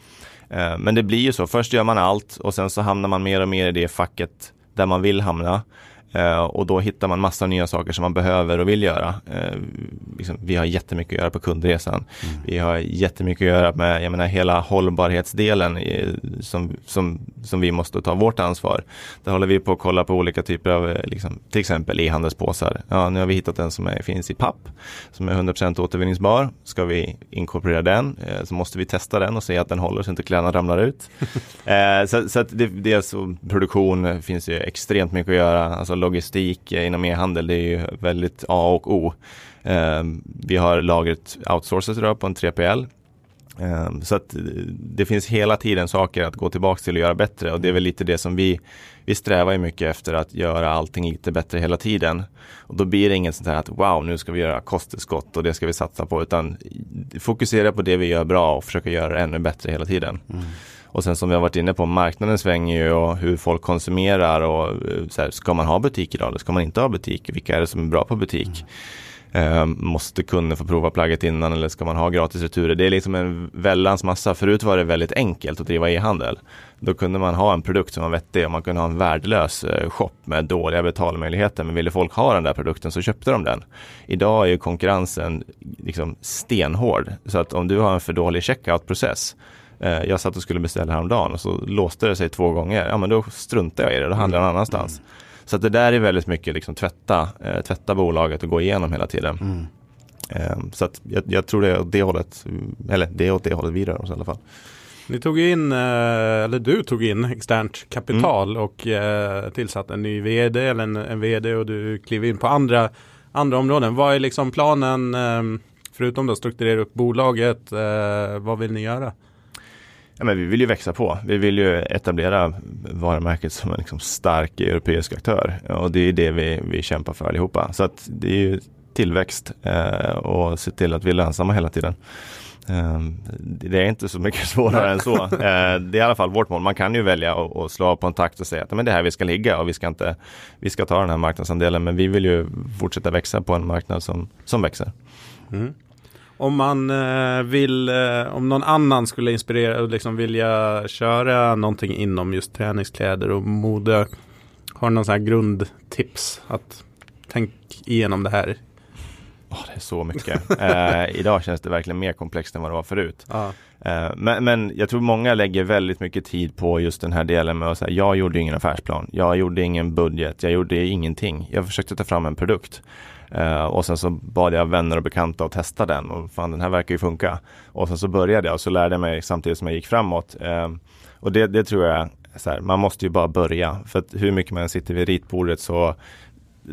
Eh, men det blir ju så, först gör man allt och sen så hamnar man mer och mer i det facket där man vill hamna. Uh, och då hittar man massa nya saker som man behöver och vill göra. Uh, liksom, vi har jättemycket att göra på kundresan. Mm. Vi har jättemycket att göra med jag menar, hela hållbarhetsdelen i, som, som, som vi måste ta vårt ansvar. Där håller vi på att kolla på olika typer av, eh, liksom, till exempel e-handelspåsar. Ja, nu har vi hittat en som är, finns i papp, som är 100% återvinningsbar. Ska vi inkorporera den uh, så måste vi testa den och se att den håller så inte kläderna ramlar ut. *laughs* så, så att det, så, produktion finns ju extremt mycket att göra. Alltså, logistik eh, inom e-handel, det är ju väldigt A och O. Eh, vi har lagret outsourcat idag på en 3PL. Eh, så att det finns hela tiden saker att gå tillbaka till och göra bättre och det är väl lite det som vi vi strävar ju mycket efter att göra allting lite bättre hela tiden. Och då blir det inget sånt här att wow, nu ska vi göra kosttillskott och det ska vi satsa på, utan fokusera på det vi gör bra och försöka göra det ännu bättre hela tiden. Mm. Och sen som vi har varit inne på, marknaden svänger ju och hur folk konsumerar och eh, så här, ska man ha butik idag eller ska man inte ha butik? Vilka är det som är bra på butik? Mm. Eh, måste kunden få prova plagget innan eller ska man ha gratis returer? Det är liksom en väldans massa. Förut var det väldigt enkelt att driva e-handel. Då kunde man ha en produkt som var vettig och man kunde ha en värdelös eh, shop med dåliga betalmöjligheter. Men ville folk ha den där produkten så köpte de den. Idag är ju konkurrensen liksom stenhård. Så att om du har en för dålig checkout-process jag satt och skulle beställa häromdagen och så låste det sig två gånger. Ja men då struntar jag i det, då handlar jag någon annanstans. Mm. Så att det där är väldigt mycket liksom tvätta, eh, tvätta bolaget och gå igenom hela tiden. Mm. Eh, så att jag, jag, tror det är åt det hållet, eller det är åt det hållet vi rör oss i alla fall. Ni tog in, eh, eller du tog in externt kapital mm. och eh, tillsatte en ny vd eller en, en vd och du klev in på andra, andra områden. Vad är liksom planen, eh, förutom att strukturera upp bolaget, vad vill ni göra? Ja, men vi vill ju växa på. Vi vill ju etablera varumärket som en liksom stark europeisk aktör och det är det vi, vi kämpar för allihopa. Så att det är ju tillväxt eh, och se till att vi är lönsamma hela tiden. Eh, det är inte så mycket *laughs* svårare än så. Eh, det är i alla fall vårt mål. Man kan ju välja att slå av på en takt och säga att men det är här vi ska ligga och vi ska, inte, vi ska ta den här marknadsandelen. Men vi vill ju fortsätta växa på en marknad som, som växer. Mm. Om man eh, vill, eh, om någon annan skulle inspirera och liksom vilja köra någonting inom just träningskläder och mode. Har någon sån här grundtips att tänk igenom det här? Oh, det är så mycket. *laughs* eh, idag känns det verkligen mer komplext än vad det var förut. Ah. Eh, men, men, jag tror många lägger väldigt mycket tid på just den här delen med att säga jag gjorde ingen affärsplan, jag gjorde ingen budget, jag gjorde ingenting. Jag försökte ta fram en produkt. Eh, och sen så bad jag vänner och bekanta att testa den och fan den här verkar ju funka. Och sen så började jag och så lärde jag mig samtidigt som jag gick framåt. Eh, och det, det, tror jag, så här, man måste ju bara börja. För att hur mycket man sitter vid ritbordet så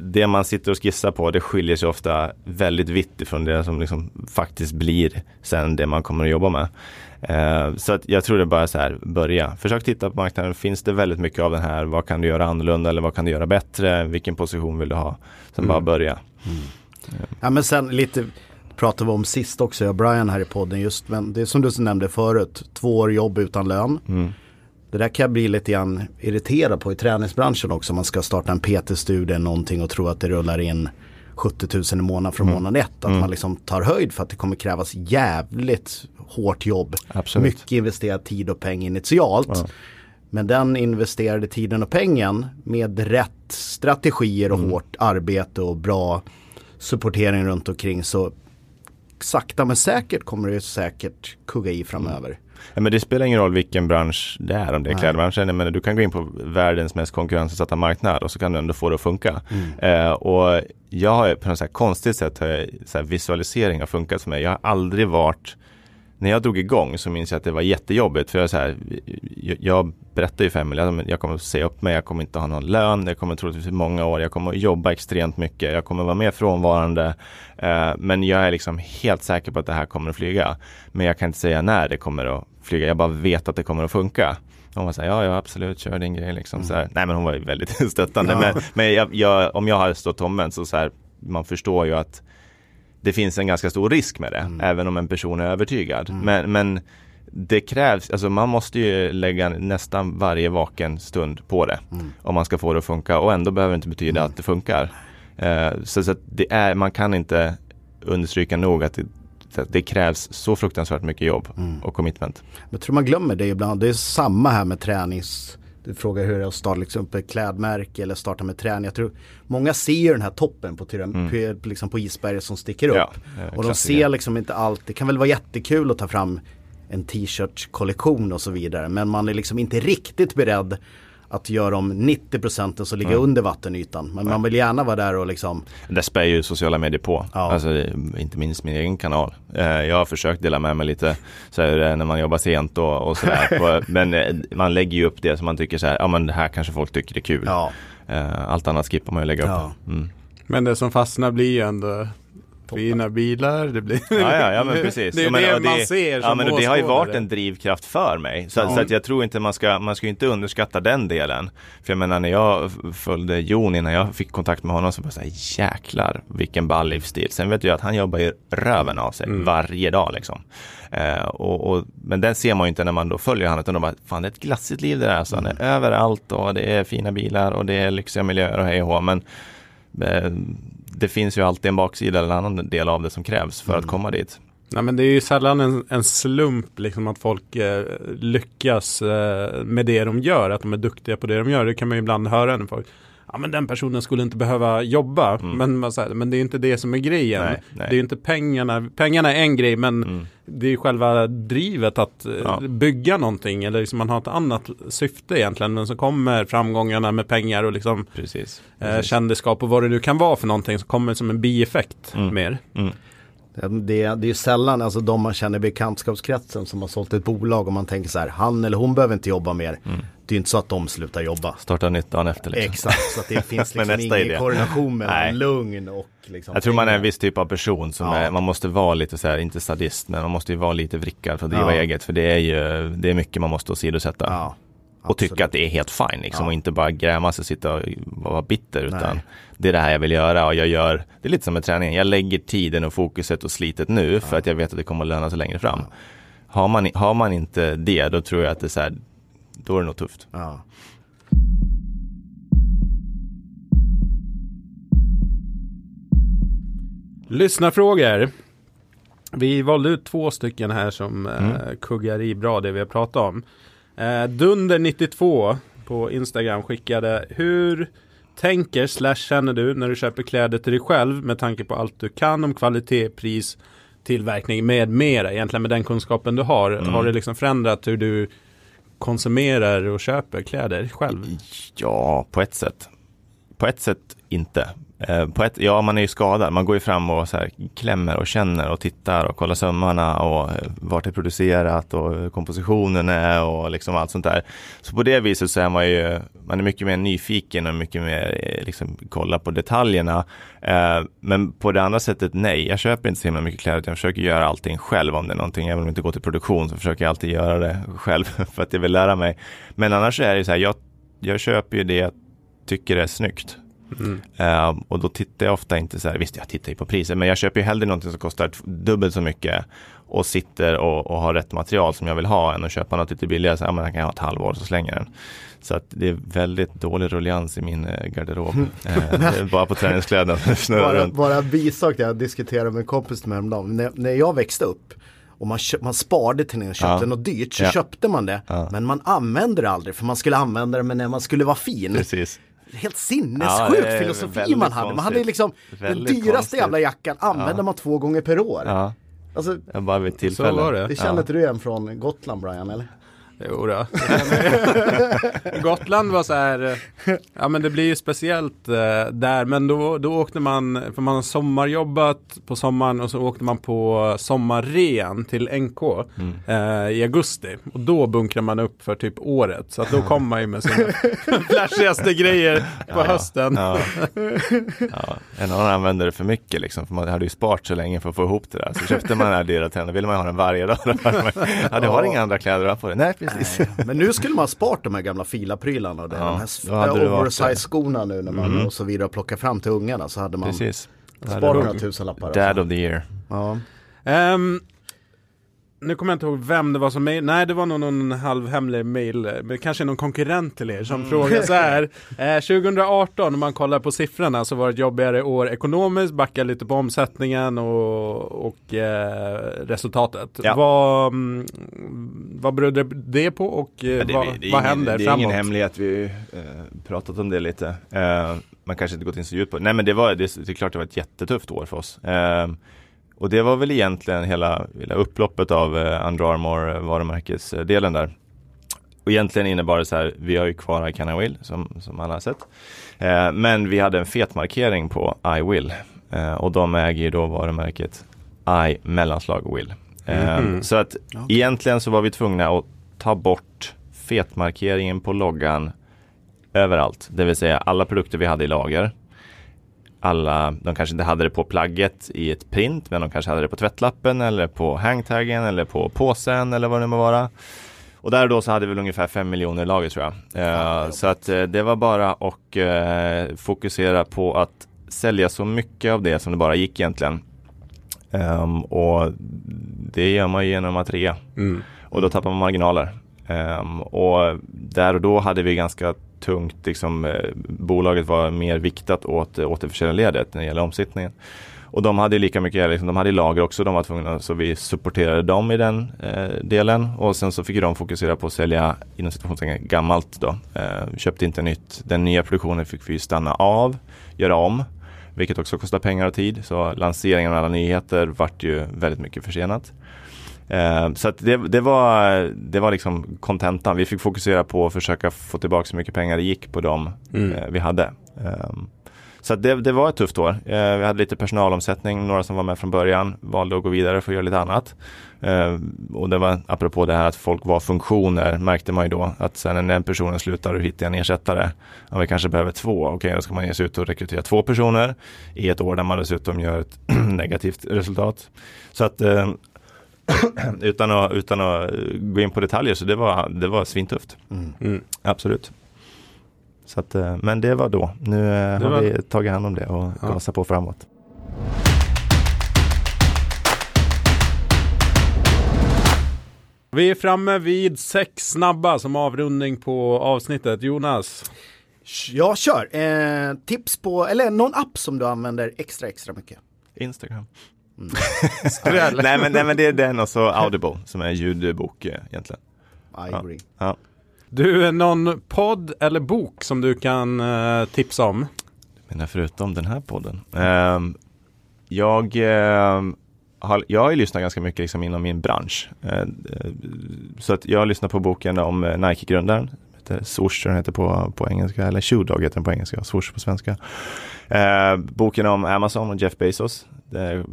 det man sitter och skissar på det skiljer sig ofta väldigt vitt ifrån det som liksom faktiskt blir sen det man kommer att jobba med. Uh, så att jag tror det är bara så här, börja. Försök titta på marknaden. Finns det väldigt mycket av den här? Vad kan du göra annorlunda eller vad kan du göra bättre? Vilken position vill du ha? Sen mm. bara börja. Mm. Ja men sen lite pratade vi om sist också, jag och Brian här i podden just, men det är som du nämnde förut, två år jobb utan lön. Mm. Det där kan jag bli lite grann irriterad på i träningsbranschen också. Man ska starta en PT-studie någonting och tro att det rullar in 70 000 i månaden från mm. månad ett. Att mm. man liksom tar höjd för att det kommer krävas jävligt hårt jobb. Absolut. Mycket investerad tid och pengar initialt. Ja. Men den investerade tiden och pengen med rätt strategier och mm. hårt arbete och bra supportering runt omkring så sakta men säkert kommer det säkert kugga i framöver. Ja, men det spelar ingen roll vilken bransch det är, om det är klädbranschen. Men du kan gå in på världens mest konkurrensutsatta marknad och så kan du ändå få det att funka. Mm. Eh, och jag har på något så konstigt sätt har jag, så visualisering har funkat för mig. Jag har aldrig varit när jag drog igång så minns jag att det var jättejobbigt för jag, så här, jag berättade ju för Emelie att jag kommer att säga upp mig, jag kommer inte ha någon lön, jag kommer troligtvis många år, jag kommer att jobba extremt mycket, jag kommer vara mer frånvarande. Eh, men jag är liksom helt säker på att det här kommer att flyga. Men jag kan inte säga när det kommer att flyga, jag bara vet att det kommer att funka. Hon var så här, ja, ja absolut, kör din grej liksom. Mm. Så här, nej men hon var ju väldigt *laughs* stöttande. Ja. Men, men jag, jag, om jag hade stått omvänt så, så här, man förstår ju att det finns en ganska stor risk med det, mm. även om en person är övertygad. Mm. Men, men det krävs, alltså man måste ju lägga nästan varje vaken stund på det mm. om man ska få det att funka och ändå behöver det inte betyda att det funkar. Uh, så, så det är, man kan inte understryka nog att det, det krävs så fruktansvärt mycket jobb mm. och commitment. Jag tror man glömmer det ibland. Det är samma här med tränings du frågar hur det är att starta liksom ett klädmärke eller starta med träning. Jag tror många ser den här toppen på, mm. på, liksom på isberget som sticker upp. Ja, och de ser liksom inte allt. Det kan väl vara jättekul att ta fram en t-shirt kollektion och så vidare. Men man är liksom inte riktigt beredd att göra om 90 procenten som ligger mm. under vattenytan. Men man vill gärna vara där och liksom Det spär ju sociala medier på. Ja. Alltså, inte minst min egen kanal. Eh, jag har försökt dela med mig lite så här, när man jobbar sent och, och sådär. *laughs* men eh, man lägger ju upp det som man tycker så här, ja men det här kanske folk tycker är kul. Ja. Eh, allt annat skippar man ju lägga upp. Mm. Men det som fastnar blir ju ändå Fina bilar, det blir... Ja, ja, ja men precis. det är men, det man det, ser som Ja men det har ju varit en drivkraft för mig. Så, ja. så, att jag tror inte man ska, man ska inte underskatta den delen. För jag menar när jag följde Jon innan jag fick kontakt med honom så var jag så jäklar vilken ball livsstil. Sen vet jag att han jobbar ju röven av sig mm. varje dag liksom. Eh, och, och, men den ser man ju inte när man då följer honom utan de bara, fan det är ett glassigt liv det där. Så mm. han är mm. överallt och det är fina bilar och det är lyxiga miljöer och hej och men eh, det finns ju alltid en baksida eller en annan del av det som krävs för mm. att komma dit. Nej, men det är ju sällan en, en slump liksom att folk eh, lyckas eh, med det de gör, att de är duktiga på det de gör. Det kan man ju ibland höra när folk ja men den personen skulle inte behöva jobba. Mm. Men, man säger, men det är inte det som är grejen. Nej, nej. Det är inte pengarna. Pengarna är en grej men mm. det är själva drivet att eh, ja. bygga någonting. Eller liksom man har ett annat syfte egentligen. Men så kommer framgångarna med pengar och liksom precis, eh, precis. Eh, kändisskap och vad det nu kan vara för någonting. Så kommer det som en bieffekt mm. mer. Mm. Det, det är ju sällan alltså de man känner i bekantskapskretsen som har sålt ett bolag och man tänker så här, han eller hon behöver inte jobba mer. Mm. Det är inte så att de slutar jobba. Startar nytt dagen efter. Liksom. Exakt, så att det *laughs* finns liksom ingen idé. korrelation mellan lugn och liksom Jag tror man är en viss typ av person som ja. är, man måste vara lite så här, inte sadist, men man måste ju vara lite vrickad för att driva ja. eget. För det är ju, det är mycket man måste åsidosätta. Ja. Och tycka att det är helt fine liksom ja. och inte bara gräma sig och sitta och vara bitter utan Nej. det är det här jag vill göra och jag gör, det är lite som med träningen, jag lägger tiden och fokuset och slitet nu för att jag vet att det kommer att löna sig längre fram. Har, man, har man inte det då tror jag att det är så här, då är det nog tufft. Ja. Lyssnarfrågor. Vi valde ut två stycken här som mm. eh, kuggar i bra det vi har pratat om. Eh, Dunder92 på Instagram skickade Hur tänker slash känner du när du köper kläder till dig själv med tanke på allt du kan om kvalitet, pris, tillverkning med mera. Egentligen med den kunskapen du har. Mm. Har det liksom förändrat hur du konsumerar och köper kläder själv? Ja, på ett sätt. På ett sätt inte. Eh, på ett, ja, man är ju skadad. Man går ju fram och så här, klämmer och känner och tittar och kollar sömmarna och eh, vart det är producerat och kompositionen är och liksom allt sånt där. Så på det viset så är man ju man är mycket mer nyfiken och mycket mer eh, liksom, kolla på detaljerna. men på det andra sättet, nej, jag köper inte så himla mycket kläder. Jag försöker göra allting själv om det är någonting. Även om jag inte går till produktion så försöker jag alltid göra det *laughs* själv för att jag vill lära mig. Men annars är det så här, jag, jag köper ju det jag tycker är snyggt. Mm. Uh, och då tittar jag ofta inte så här, visst jag tittar ju på priser, men jag köper ju hellre någonting som kostar dubbelt så mycket och sitter och, och har rätt material som jag vill ha än att köpa något lite billigare, så ja, men kan jag ha ett halvår så slänger den. Så att det är väldigt dålig rullians i min eh, garderob. uh, bara på träningskläderna. bara, bara bisak, jag diskuterade med en kompis med häromdagen. När, när jag växte upp och man, man sparade till när man köpte ja. något dyrt så ja. köpte man det. Ja. Men man använde det aldrig för man skulle använda det när man skulle vara fin. Precis helt sinnessjuk ja, filosofi man hade. Man hade liksom väldigt den dyraste konstigt. jävla jackan använde ja. man två gånger per år. Ja. Alltså, bara vid tillfälle. Så var det. Det känner inte du igen från Gotland Brian eller? Jo då. *laughs* Gotland var så här, ja men det blir ju speciellt eh, där, men då, då åkte man, för man har sommarjobbat på sommaren och så åkte man på sommarren till NK mm. eh, i augusti. Och då bunkrar man upp för typ året, så att då kommer man ju med sina *laughs* flashigaste grejer på ja, hösten. Ja. *laughs* ja. En annan använde det för mycket liksom, för man hade ju sparat så länge för att få ihop det där. Så köpte man den här dyra trenden, ville man ha den varje dag. ja, du har inga andra kläder på dig. Nej, precis. Nej, men nu skulle man ha sparat de här gamla filaprylarna och det, ja, de här oversize-skorna nu när man mm. och så vidare plockar fram till ungarna så hade man precis. sparat några tusenlappar. Dad of the year. Ja. Um, nu kommer jag inte ihåg vem det var som mejlade, nej det var någon, någon halvhemlig mail, men kanske någon konkurrent till er som mm. frågar så här. *laughs* Eh, 2018 om man kollar på siffrorna så var det ett jobbigare år ekonomiskt, backar lite på omsättningen och, och eh, resultatet. Ja. Vad, mm, vad berodde det på och eh, ja, det, vad, det vad händer Det är framåt? ingen hemlighet, vi har eh, pratat om det lite. Eh, man kanske inte gått in så djupt på det. Nej men det var, det, det är klart det var ett jättetufft år för oss. Eh, och det var väl egentligen hela, hela upploppet av eh, Under Armour varumärkesdelen där. Och egentligen innebar det så här, vi har ju kvar I Can I Will som, som alla har sett. Eh, men vi hade en fet markering på I Will. Eh, och de äger ju då varumärket I mellanslag Will. Eh, mm. Så att okay. egentligen så var vi tvungna att ta bort fetmarkeringen på loggan överallt. Det vill säga alla produkter vi hade i lager alla, de kanske inte hade det på plagget i ett print, men de kanske hade det på tvättlappen eller på hangtaggen eller på påsen eller vad det må vara. Och där då så hade vi väl ungefär 5 miljoner lager tror jag. Uh, så att uh, det var bara att uh, fokusera på att sälja så mycket av det som det bara gick egentligen. Um, och det gör man genom att rea. Mm. Och då tappar man marginaler. Um, och där och då hade vi ganska tungt, liksom, eh, bolaget var mer viktat åt eh, återförsäljarledet när det gäller omsättningen. Och de hade lika mycket, liksom, de hade lager också, de var tvungna, så vi supporterade dem i den eh, delen. Och sen så fick de fokusera på att sälja, inom situationstecken, gammalt då. Eh, köpte inte nytt. Den nya produktionen fick vi stanna av, göra om. Vilket också kostar pengar och tid. Så lanseringen av alla nyheter vart ju väldigt mycket försenat. Eh, så det, det, var, det var liksom kontentan. Vi fick fokusera på att försöka få tillbaka så mycket pengar det gick på dem mm. eh, vi hade. Eh, så det, det, var ett tufft år. Eh, vi hade lite personalomsättning, några som var med från början valde att gå vidare för att göra lite annat. Och det var apropå det här att folk var funktioner märkte man ju då att sen när den personen slutar och hittar en ersättare, ja, vi kanske behöver två, okej då ska man ge sig ut och rekrytera två personer i ett år där man dessutom gör ett *clears throat* negativt resultat. Så att *clears throat* utan, att, utan att gå in på detaljer så det var, det var svintufft. Mm. Mm. Absolut. Så att, eh, men det var då. Nu eh, det har var... vi tagit hand om det och ja. gasar på framåt. Vi är framme vid sex snabba som avrundning på avsnittet. Jonas? Jag kör. Eh, tips på, eller någon app som du använder extra extra mycket? Instagram. Mm. *laughs* nej, men, nej men det är den och så Audible som är ljudbok eh, egentligen. I agree. Ja. Du, någon podd eller bok som du kan uh, tipsa om? Jag menar förutom den här podden. Uh, jag, uh, har, jag har ju lyssnat ganska mycket liksom inom min bransch. så att jag har lyssnat på boken om Nike-grundaren. Swoosh den heter på, på engelska, eller Shoe Dog heter den på engelska, Swoosh på svenska. boken om Amazon och Jeff Bezos. Det är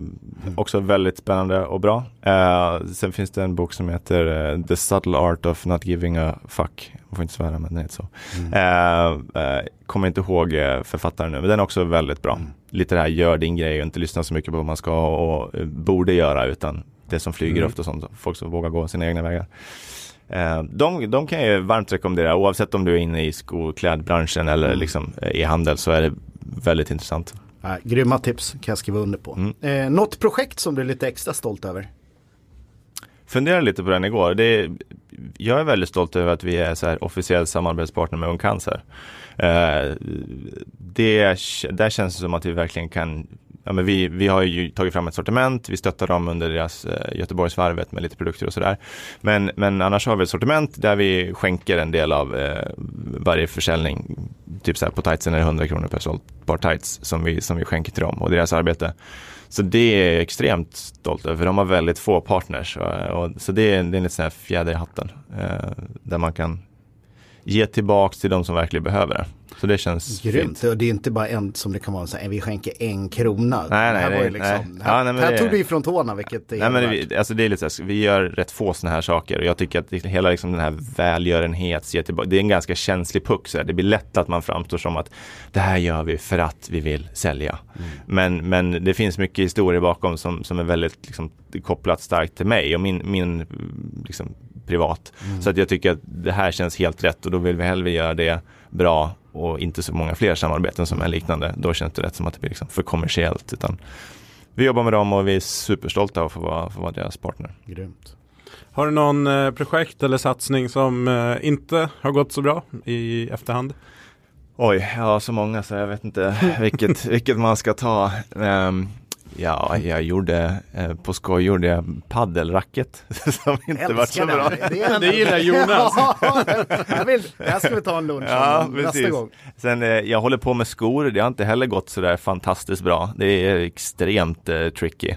också väldigt spännande och bra. Uh, sen finns det en bok som heter uh, The Subtle Art of Not Giving a Fuck. Jag får inte svära men den heter så. Mm. Uh, kommer inte ihåg författaren nu men den är också väldigt bra. Mm. Lite det här gör din grej och inte lyssna så mycket på vad man ska och borde göra utan det som flyger mm. ofta sånt. Folk som vågar gå sina egna vägar. De, de kan jag varmt rekommendera oavsett om du är inne i skoklädbranschen eller mm. liksom i handel så är det väldigt intressant. Äh, grymma tips kan jag skriva under på. Mm. Eh, något projekt som du är lite extra stolt över? Funderade lite på den igår. Det är, jag är väldigt stolt över att vi är så här officiell samarbetspartner med Ung Cancer. Eh, det, där känns det som att vi verkligen kan ja, men vi, vi har ju tagit fram ett sortiment, vi stöttar dem under deras eh, Göteborgsvarvet med lite produkter och sådär. Men, men annars har vi ett sortiment där vi skänker en del av eh, varje försäljning typ så här på tightsen är det 100 kronor per sålt par tights som vi, som vi skänker till dem och deras arbete. Så det är jag extremt stolt över, för de har väldigt få partners. Och, och, så det är, det är en liten fjäder i hatten. Eh, där man kan ge tillbaks till de som verkligen behöver det. Så det känns Grymt. fint. Och det är inte bara en som det kan vara så här, vi skänker en krona. Nej, nej, det här, nej, liksom, nej. här, Ja, nej, här det- tog du ifrån tårna vilket Nej, men vi, alltså det är lite så här, vi gör rätt få sådana här saker och jag tycker att det, hela liksom den här välgörenhets, tillbaka- det är en ganska känslig puck. Så här. Det blir lätt att man framstår som att det här gör vi för att vi vill sälja. Mm. Men, men det finns mycket historier bakom som, som är väldigt liksom, kopplat starkt till mig och min, min liksom, privat. Mm. Så att jag tycker att det här känns helt rätt och då vill vi hellre göra det bra och inte så många fler samarbeten som är liknande. Då känns det rätt som att det blir liksom för kommersiellt. Utan vi jobbar med dem och vi är superstolta över att få vara, få vara deras partner. Grymt. Har du någon eh, projekt eller satsning som eh, inte har gått så bra i efterhand? Oj, ja så många så jag vet inte vilket, *laughs* vilket man ska ta. Ehm, ja, jag gjorde, eh, på skoj gjorde jag paddelracket *laughs* som inte var så bra. Det, är Det gillar Jonas. *laughs* Ja, jag vill, det här ska vi ta en lunch Ja, om nästa gång. Sen eh, jag håller på med skor, det har inte heller gått sådär fantastiskt bra. Det är extremt eh, tricky.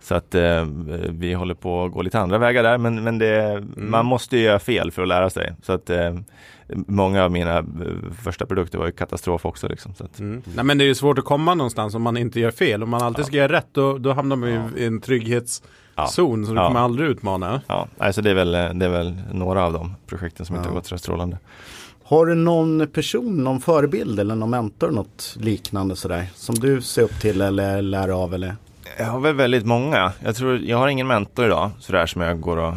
Så att eh, vi håller på att gå lite andra vägar där men, men det, man måste ju göra fel för att lära sig. Så att eh, många av mina eh, första produkter var ju katastrof också. Liksom, så att, Mm. Nej men det är ju svårt att komma någonstans om man inte gör fel. Om man alltid ska göra rätt då, då hamnar man ju i en trygghetszon så du Ja. kommer aldrig utmana. ja, alltså det, är väl, det är väl några av de projekten som inte Ja. har gått så strålande. Har du någon person, någon förebild eller någon mentor, något liknande sådär? Som du ser upp till eller lär av eller? Jag har väl väldigt många. Jag tror, jag har ingen mentor idag sådär som jag går och uh,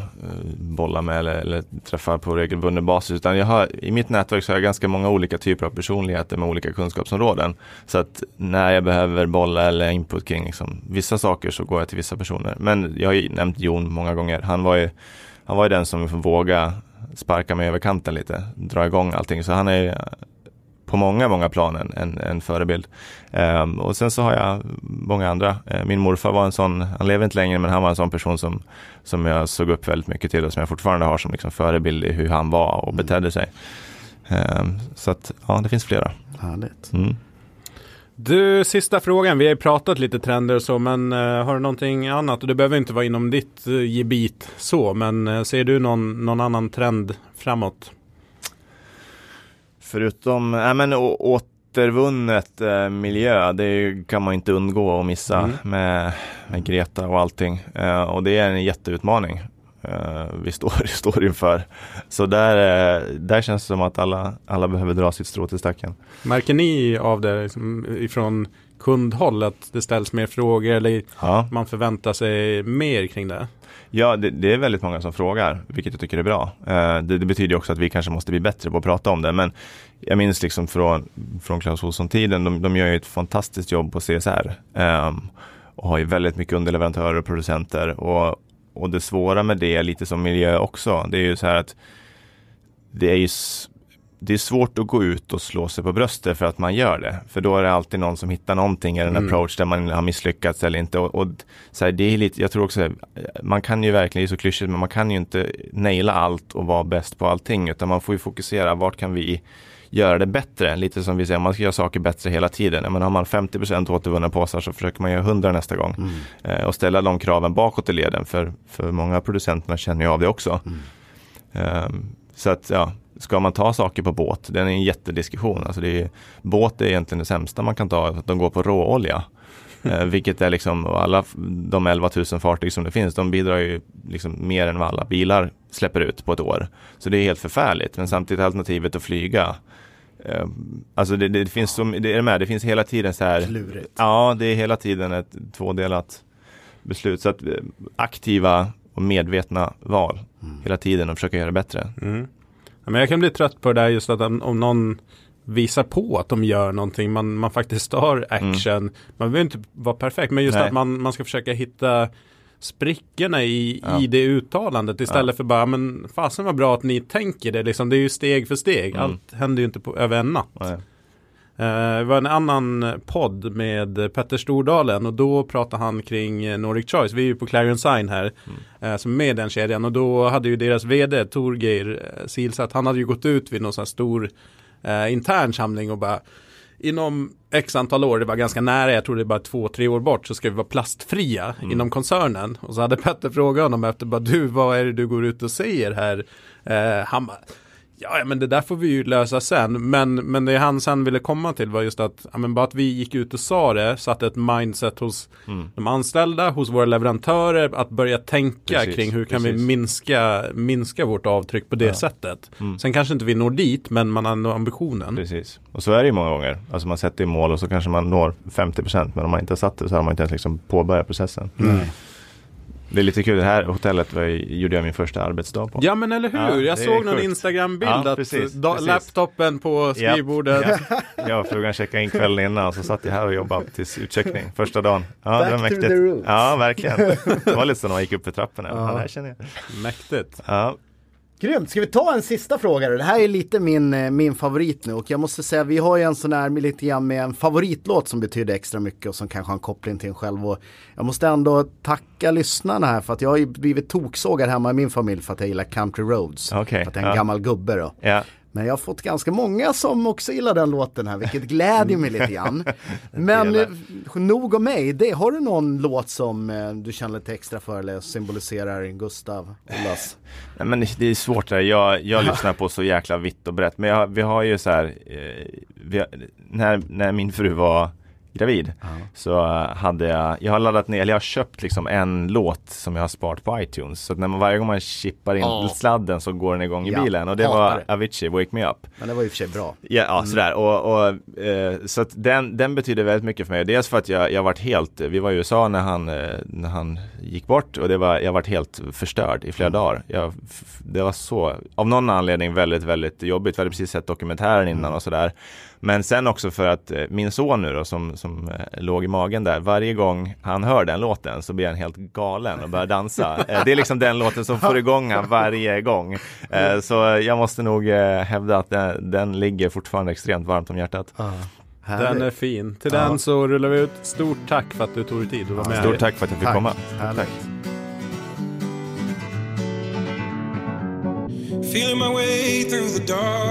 bollar med eller, eller träffar på regelbunden basis. Utan jag har, i mitt nätverk så har jag ganska många olika typer av personligheter med olika kunskapsområden. Så att när jag behöver bolla eller input kring liksom, vissa saker så går jag till vissa personer. Men jag har ju nämnt Jon många gånger. Han var ju, han var ju den som vågade sparka mig över kanten lite, dra igång allting. Så han är på många, många plan en, en, en förebild. Ehm, och sen så har jag många andra. Eh, min morfar var en sån, han lever inte längre, men han var en sån person som, som jag såg upp väldigt mycket till och som jag fortfarande har som liksom förebild i hur han var och betedde sig. Ehm, så att, ja, det finns flera. Härligt. Mm. Du, sista frågan. Vi har ju pratat lite trender och så, men eh, har du någonting annat? Och det behöver inte vara inom ditt uh, gebit så, men eh, ser du någon, någon annan trend framåt? Förutom, ja men återvunnet eh, miljö, det kan man inte undgå att missa Mm. med, med Greta och allting. Eh, och det är en jätteutmaning eh, vi står, *laughs* står inför. Så där, eh, där känns det som att alla, alla behöver dra sitt strå till stacken. Märker ni av det liksom, ifrån kundhåll att det ställs mer frågor eller Ja, man förväntar sig mer kring det? ja det, det är väldigt många som frågar, vilket jag tycker är bra. Eh, det, det betyder också att vi kanske måste bli bättre på att prata om det. Men jag minns liksom från, från Clas Ohlson-tiden, de, de gör ju ett fantastiskt jobb på CSR. ehm, och har ju väldigt mycket underleverantörer och producenter. Och, och det svåra med det lite som miljö också. Det är ju så här att det är ju det är svårt att gå ut och slå sig på bröstet för att man gör det. För då är det alltid någon som hittar någonting i en Mm. approach där man har misslyckats eller inte. Och, och så här, det är lite, jag tror också, man kan ju verkligen, det är så klyschigt, men man kan ju inte naila allt och vara bäst på allting. Utan man får ju fokusera, vart kan vi göra det bättre? Lite som vi säger, man ska göra saker bättre hela tiden. Men har man 50% återvunna påsar så försöker man göra 100 nästa gång. Mm. Eh, och ställa de kraven bakåt i leden. För, för många av producenterna känner ju av det också. Mm. Ehm, så att ja, ska man ta saker på båt, det är en jättediskussion. Alltså det är, båt är egentligen det sämsta man kan ta, att de går på råolja. *laughs* Eh, vilket är liksom, alla de 11 000 fartyg som det finns, de bidrar ju liksom mer än vad alla bilar släpper ut på ett år. Så det är helt förfärligt, men samtidigt alternativet att flyga. Eh, alltså det, det finns så, det är med, det finns hela tiden så här Klurigt. Ja, det är hela tiden ett tvådelat beslut. Så att eh, aktiva och medvetna val hela tiden och försöka göra det bättre. Mm. Ja, men jag kan bli trött på det där just att om, någon visar på att de gör någonting, man, man faktiskt har action. Man behöver inte vara perfekt, men just Nej. att man, man ska försöka hitta sprickorna i, Ja. i det uttalandet istället för bara, men fasen vad bra att ni tänker det, liksom, det är ju steg för steg. Mm. Allt händer ju inte på, över en natt. Nej. Eh, det var en annan podd med Petter Stordalen och då pratade han kring eh, Nordic Choice. Vi är ju på Clarion Sign här eh, som är med den kedjan och då hade ju deras vd Torgeir eh, Silsat, han hade ju gått ut vid någon sån här stor eh, intern samling och bara inom x antal år, det var ganska nära, jag tror det är bara två, tre år bort, så ska vi vara plastfria mm. inom koncernen. Och så hade Petter frågat honom efter, bara, du, vad är det du går ut och säger här? Eh, han bara, Ja, men det där får vi ju lösa sen. Men, men det han sen ville komma till var just att, ja, men bara att vi gick ut och sa det, satte ett mindset hos mm. de anställda, hos våra leverantörer, att börja tänka precis, kring hur kan precis. vi minska, minska vårt avtryck på det ja. sättet. Mm. Sen kanske inte vi når dit, men man har ändå ambitionen. Precis, och så är det ju många gånger. Alltså man sätter i mål och så kanske man når 50% men om man inte har satt det så har man inte ens liksom påbörjat processen. Mm. Det är lite kul, det här hotellet var, gjorde jag min första arbetsdag på. Ja men eller hur, ja, jag såg någon Instagram-bild ja, att precis, precis. laptopen på skrivbordet. Ja, ja. Jag och frugan checkade in kvällen innan och så satt jag här och jobbade tills utcheckning första dagen. Ja, Back det var mäktigt. Ja, verkligen. Det var lite så när man gick upp för trapporna. Ja. det här känner jag. Mäktigt. Ja. Grymt, ska vi ta en sista fråga då? Det här är lite min, eh, min favorit nu och jag måste säga vi har ju en sån här lite grann med en favoritlåt som betyder extra mycket och som kanske har en koppling till en själv och jag måste ändå tacka lyssnarna här för att jag har ju blivit toksågad hemma i min familj för att jag gillar Country Roads. Okay, för att jag är en ja. gammal gubbe då. Ja. Men jag har fått ganska många som också gillar den låten här, vilket glädjer mig lite grann. *laughs* Men eh, nog om mig, det, har du någon låt som eh, du känner lite extra för eller symboliserar Gustav Ollas? *laughs* Nej men det är svårt där, jag, jag *laughs* lyssnar på så jäkla vitt och brett. Men jag, vi har ju så här, eh, vi, när, när min fru var gravid -huh. så hade jag, jag har laddat ner, eller jag har köpt liksom en låt som jag har sparat på iTunes. Så när man, varje gång man chippar in oh. sladden så går den igång i ja, bilen och det var Avicii, Wake Me Up. Men det var och för sig bra. Ja, ja mm. sådär och, och eh, så att den, den betyder väldigt mycket för mig. Dels för att jag, jag varit helt, vi var i USA när han, eh, när han gick bort och det var, jag varit helt förstörd i flera mm. dagar. Jag, det var så, av någon anledning väldigt, väldigt jobbigt. Vi hade precis sett dokumentären innan mm. och sådär. Men sen också för att eh, min son nu då som, som eh, låg i magen där, varje gång han hör den låten så blir han helt galen och börjar dansa. *laughs* Eh, det är liksom den låten som får igång han varje gång. Så jag måste nog hävda att den, den ligger fortfarande extremt varmt om hjärtat. Den är fin. Till ja. den så rullar vi ut. Stort tack för att du tog dig tid att vara med. Stort tack för att jag fick tack. komma. Tack. Feeling my way through the darkness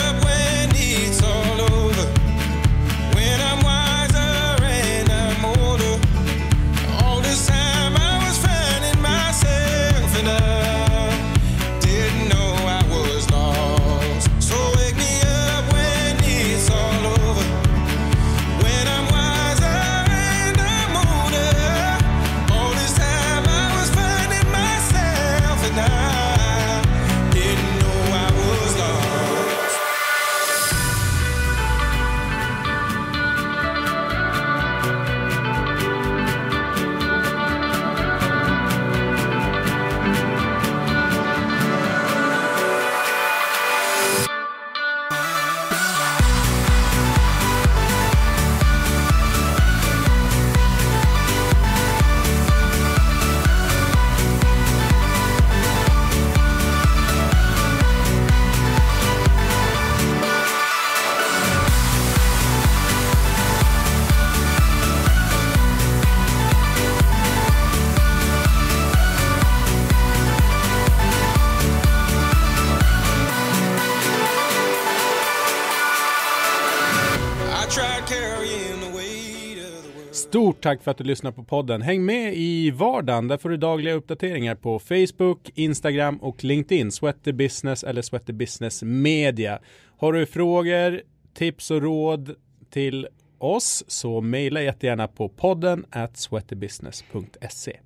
Stort tack för att du lyssnar på podden. Häng med i vardagen. Där får du dagliga uppdateringar på Facebook, Instagram och LinkedIn. Sweaty Business eller Sweaty Business Media. Har du frågor, tips och råd till oss så mejla jättegärna på podden at sweatybusiness.se.